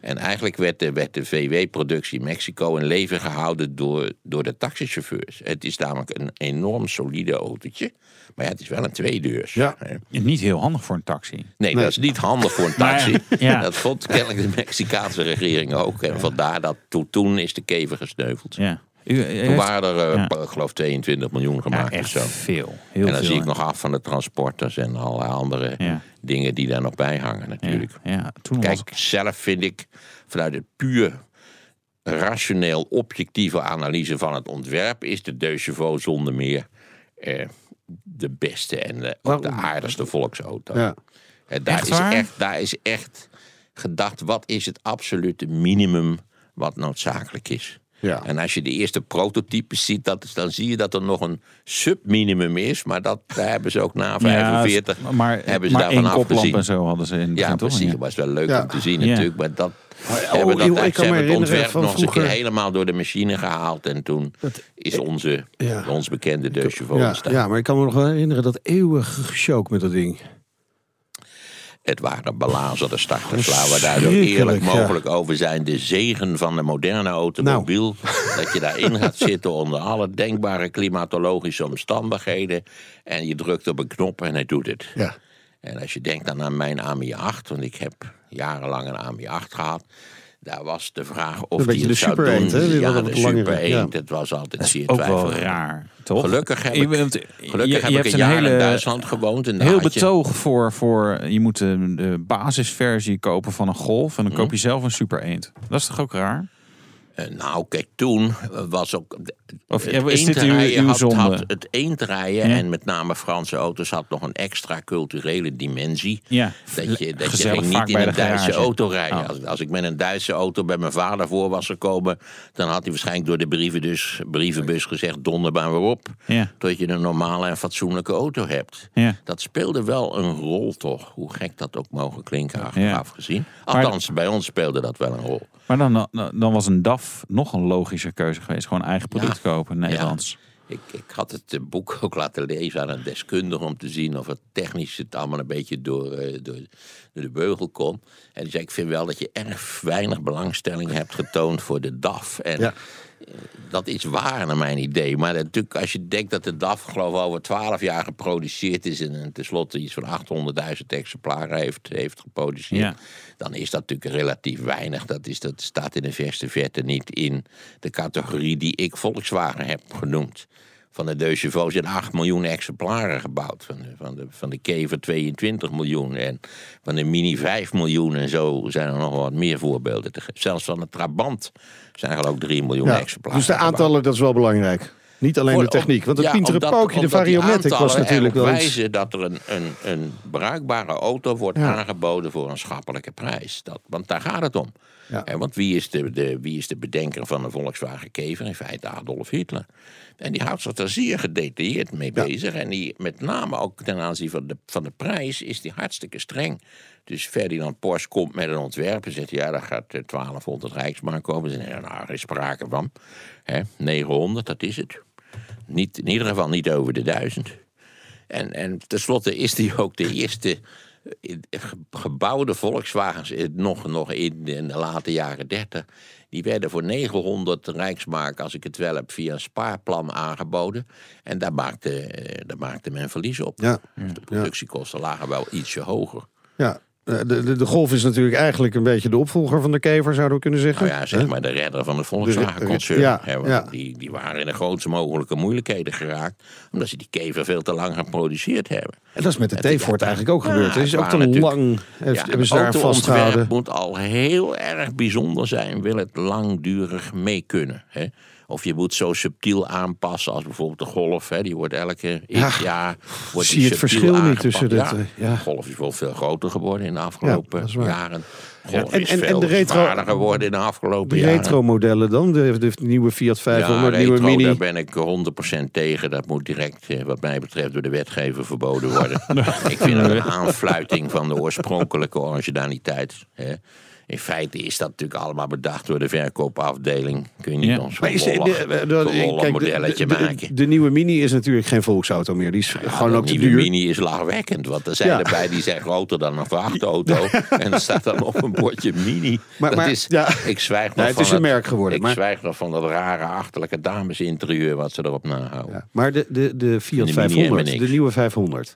En eigenlijk werd de, werd de VW-productie in Mexico in leven gehouden door, door de taxichauffeurs. Het is namelijk een enorm solide autootje. Maar ja, het is wel een tweedeurs. Ja. hè. Niet heel handig voor een taxi. Nee, dat is niet handig voor een taxi. ja. Dat vond kennelijk de Mexicaanse regering ook. En vandaar dat to- toen is de kever gesneuveld. Ja. U, u Toen waren er, eh, ja. ik geloof, 22 miljoen ja, gemaakt echt of zo. veel. Heel en dan veel, zie ik nog af van de transporters en allerlei andere Ja. dingen die daar nog bij hangen natuurlijk. Ja, ja, toen was Kijk, zelf vind ik vanuit het puur rationeel objectieve analyse van het ontwerp is de Deux Chevaux zonder meer eh, de beste en de, ook de aardigste volksauto. Ja. Eh, daar, Echt is echt, daar is echt gedacht, wat is het absolute minimum wat noodzakelijk is. Ja. En als je de eerste prototypes ziet, dat, is- dan zie je dat er nog een subminimum is. Maar dat, daar hebben ze ook na 45 Ja, maar, hebben ze maar daarvan afgezien. en zo hadden ze in Ja, begin toch? precies. Ja. Dat was wel leuk om te zien natuurlijk. Maar dat oh, hebben dat, ik ze kan hebben het ontwerp van nog eens een keer vroeger- helemaal door de machine gehaald. En toen is onze, Ja. ons bekende Deux Chevaux Ja, ja, maar ik kan me nog wel herinneren dat eeuwige gesjook met dat ding. Het waren belazerde starters, laten we daar zo eerlijk ja. mogelijk over zijn. De zegen van de moderne automobiel. Nou. Dat je daarin gaat zitten onder alle denkbare klimatologische omstandigheden. En je drukt op een knop en hij doet het. Ja. En als je denkt dan aan mijn AMI 8, want ik heb jarenlang een AMI 8 gehad. Daar was de vraag of die het de zou Super doen. Eend, hè? Ja, de Super ja. Eend. Het was altijd zeer Ook wel raar, toch? Gelukkig heb Je ik, bent- gelukkig je- heb ik een jaar in hele- Duitsland gewoond. En Heel had je- betoog voor, voor je moet de, de basisversie kopen van een Golf en dan Hm. koop je zelf een Super Eend. Dat is toch ook raar? Eh, Nou, kijk, toen was ook. Of het is dit uw- uw had, het eendrijden Ja. en met name Franse auto's had nog een extra culturele dimensie. Ja, Dat je, dat je ging niet in een Duitse garage. auto rijden. Oh. Als, als ik met een Duitse auto bij mijn vader voor was gekomen, dan had hij waarschijnlijk door de brievenbus, brievenbus gezegd: donder maar weer op. Ja. Dat je een normale en fatsoenlijke auto hebt. Ja. Dat speelde wel een rol, toch? Hoe gek dat ook mogen klinken, achteraf gezien. Maar- Althans, bij ons speelde dat wel een rol. Maar dan, dan, dan was een DAF nog een logische keuze geweest. Gewoon eigen product kopen, Nederlands. Ik, ik had het eh, boek ook laten lezen aan een deskundige om te zien of het technisch het allemaal een beetje door, eh, door, door de beugel kon. En die zei: Ik vind wel dat je erg weinig belangstelling hebt getoond voor de DAF. En Ja. Dat is waar naar mijn idee. Maar natuurlijk, als je denkt dat de DAF, geloof ik, over 12 jaar geproduceerd is. en, en tenslotte iets van 800.000 exemplaren heeft, heeft geproduceerd. Ja. dan is dat natuurlijk relatief weinig. Dat, is, dat staat in de verste verte niet in de categorie die ik Volkswagen heb genoemd. Van de Deux Chevaux zijn 8 miljoen exemplaren gebouwd. Van de, van, de, van de Kever 22 miljoen. En van de Mini 5 miljoen. En zo zijn er nog wat meer voorbeelden. Zelfs van de Trabant zijn er ook 3 miljoen Ja. exemplaren Dus de gebouwd. aantallen, dat is wel belangrijk. Niet alleen de techniek. Want het ja, pookje, de Variomatic, was natuurlijk wel iets... wijzen dat er een, een, een bruikbare auto wordt Ja. aangeboden voor een schappelijke prijs. Dat, want daar gaat het om. Ja. En want wie is, de, de, wie is de bedenker van de Volkswagen Kever? In feite Adolf Hitler. En die houdt zich er zeer gedetailleerd mee bezig. En die met name ook ten aanzien van de, van de prijs is die hartstikke streng. Dus Ferdinand Porsche komt met een ontwerp en zegt... ja, daar gaat eh, 1200 rijksmark komen. Ze zeggen, nou, er is sprake van. Hè, 900, dat is het. Niet, in ieder geval niet over de 1000. En, en tenslotte is die ook de eerste eh, ge- gebouwde Volkswagens, eh, nog, nog in de late jaren 30. Die werden voor 900 rijksmark, als ik het wel heb, via een spaarplan aangeboden. En daar maakte, eh, daar maakte men verlies op. Ja. Dus de productiekosten lagen wel ietsje hoger. Ja, de, de, de Golf is natuurlijk eigenlijk een beetje de opvolger van de Kever, zouden we kunnen zeggen. Nou ja, zeg maar de redder van de Volkswagen-concern. Ja, hè, want ja. Die, die waren in de grootste mogelijke moeilijkheden geraakt. Omdat ze die kever veel te lang geproduceerd hebben. En dat is met de Het- T-Ford eigenlijk ook Ja, gebeurd. Het is het ook te lang, heeft, hebben ze het daar vastgehouden. moet al heel erg bijzonder zijn, wil het langdurig mee kunnen. Hè? Of je moet zo subtiel aanpassen als bijvoorbeeld de Golf. Hè? Die wordt elke Ja, jaar wordt zie je het verschil niet tussen Ja, eh, ja. De Golf is wel veel groter geworden in de afgelopen jaren. Golf en- is en- de retro- geworden in de afgelopen De jaren. retro-modellen dan, de, de nieuwe Fiat 500, ja, nieuwe retro, Mini. daar ben ik 100% tegen. Dat moet direct, eh, wat mij betreft, door de wetgever verboden worden. ik vind het een aanfluiting van de oorspronkelijke originaliteit. Hè. In feite is dat natuurlijk allemaal bedacht door de verkoopafdeling. Kun je niet Ja. ons de, zo'n de, lollig- de- de- de- modelletje de, de, maken. de nieuwe Mini is natuurlijk geen volksauto meer. Die is Ja, gewoon de ook te nieuwe duur. Mini is lachwekkend. Want er zijn Ja. erbij die zijn groter dan een vrachtauto. en er staat dan op een bordje Mini. Maar- dat maar, is, ja. Ik zwijg nog het van is een merk geworden, Ik maar- zwijg nog van dat rare achterlijke damesinterieur wat ze erop nahouden. Ja, maar de, de, de Fiat De Mini 500, MNX. de nieuwe 500.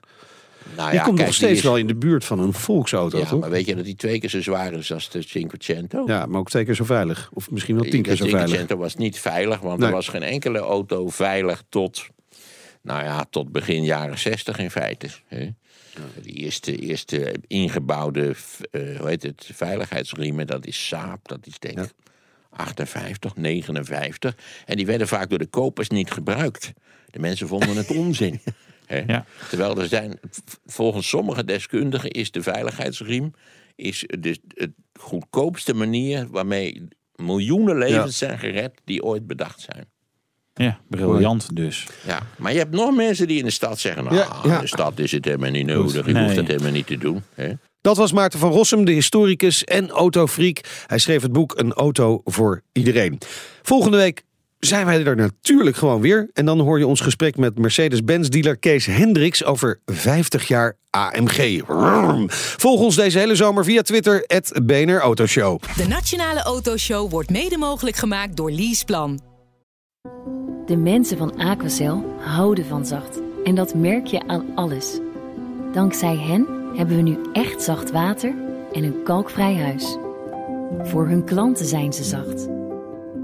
Nou die ja, komt kijk, nog die steeds is- wel in de buurt van een volksauto, Ja, toch? maar weet je dat die twee keer zo zwaar is als de Cinquecento? Ja, maar ook twee keer zo veilig. Of misschien wel tien keer de zo veilig. Cinquecento was niet veilig, want Nee. er was geen enkele auto veilig tot, nou ja, tot begin jaren 60 in feite. Hè? De eerste, eerste ingebouwde eh, hoe heet het, veiligheidsriemen, dat is Saab, dat is denk ik 58, 59. En die werden vaak door de kopers niet gebruikt. De mensen vonden het onzin. Hè? Ja. Terwijl er zijn, volgens sommige deskundigen is de veiligheidsriem is de, het goedkoopste manier waarmee miljoenen levens zijn gered die ooit bedacht zijn. Ja, briljant dus. Ja, maar je hebt nog mensen die in de stad zeggen: Nou, Ja, de stad is het helemaal niet nodig, je Nee. hoeft het helemaal niet te doen. Hè? Dat was Maarten van Rossum, de historicus en autofreak. Hij schreef het boek Een auto voor iedereen. Volgende week zijn wij er natuurlijk gewoon weer. En dan hoor je ons gesprek met Mercedes-Benz-dealer Kees Hendricks over 50 jaar AMG. Volg ons deze hele zomer via Twitter, het BNR Autoshow. De Nationale Autoshow wordt mede mogelijk gemaakt door Leaseplan. De mensen van Aquacel houden van zacht. En dat merk je aan alles. Dankzij hen hebben we nu echt zacht water en een kalkvrij huis. Voor hun klanten zijn ze zacht.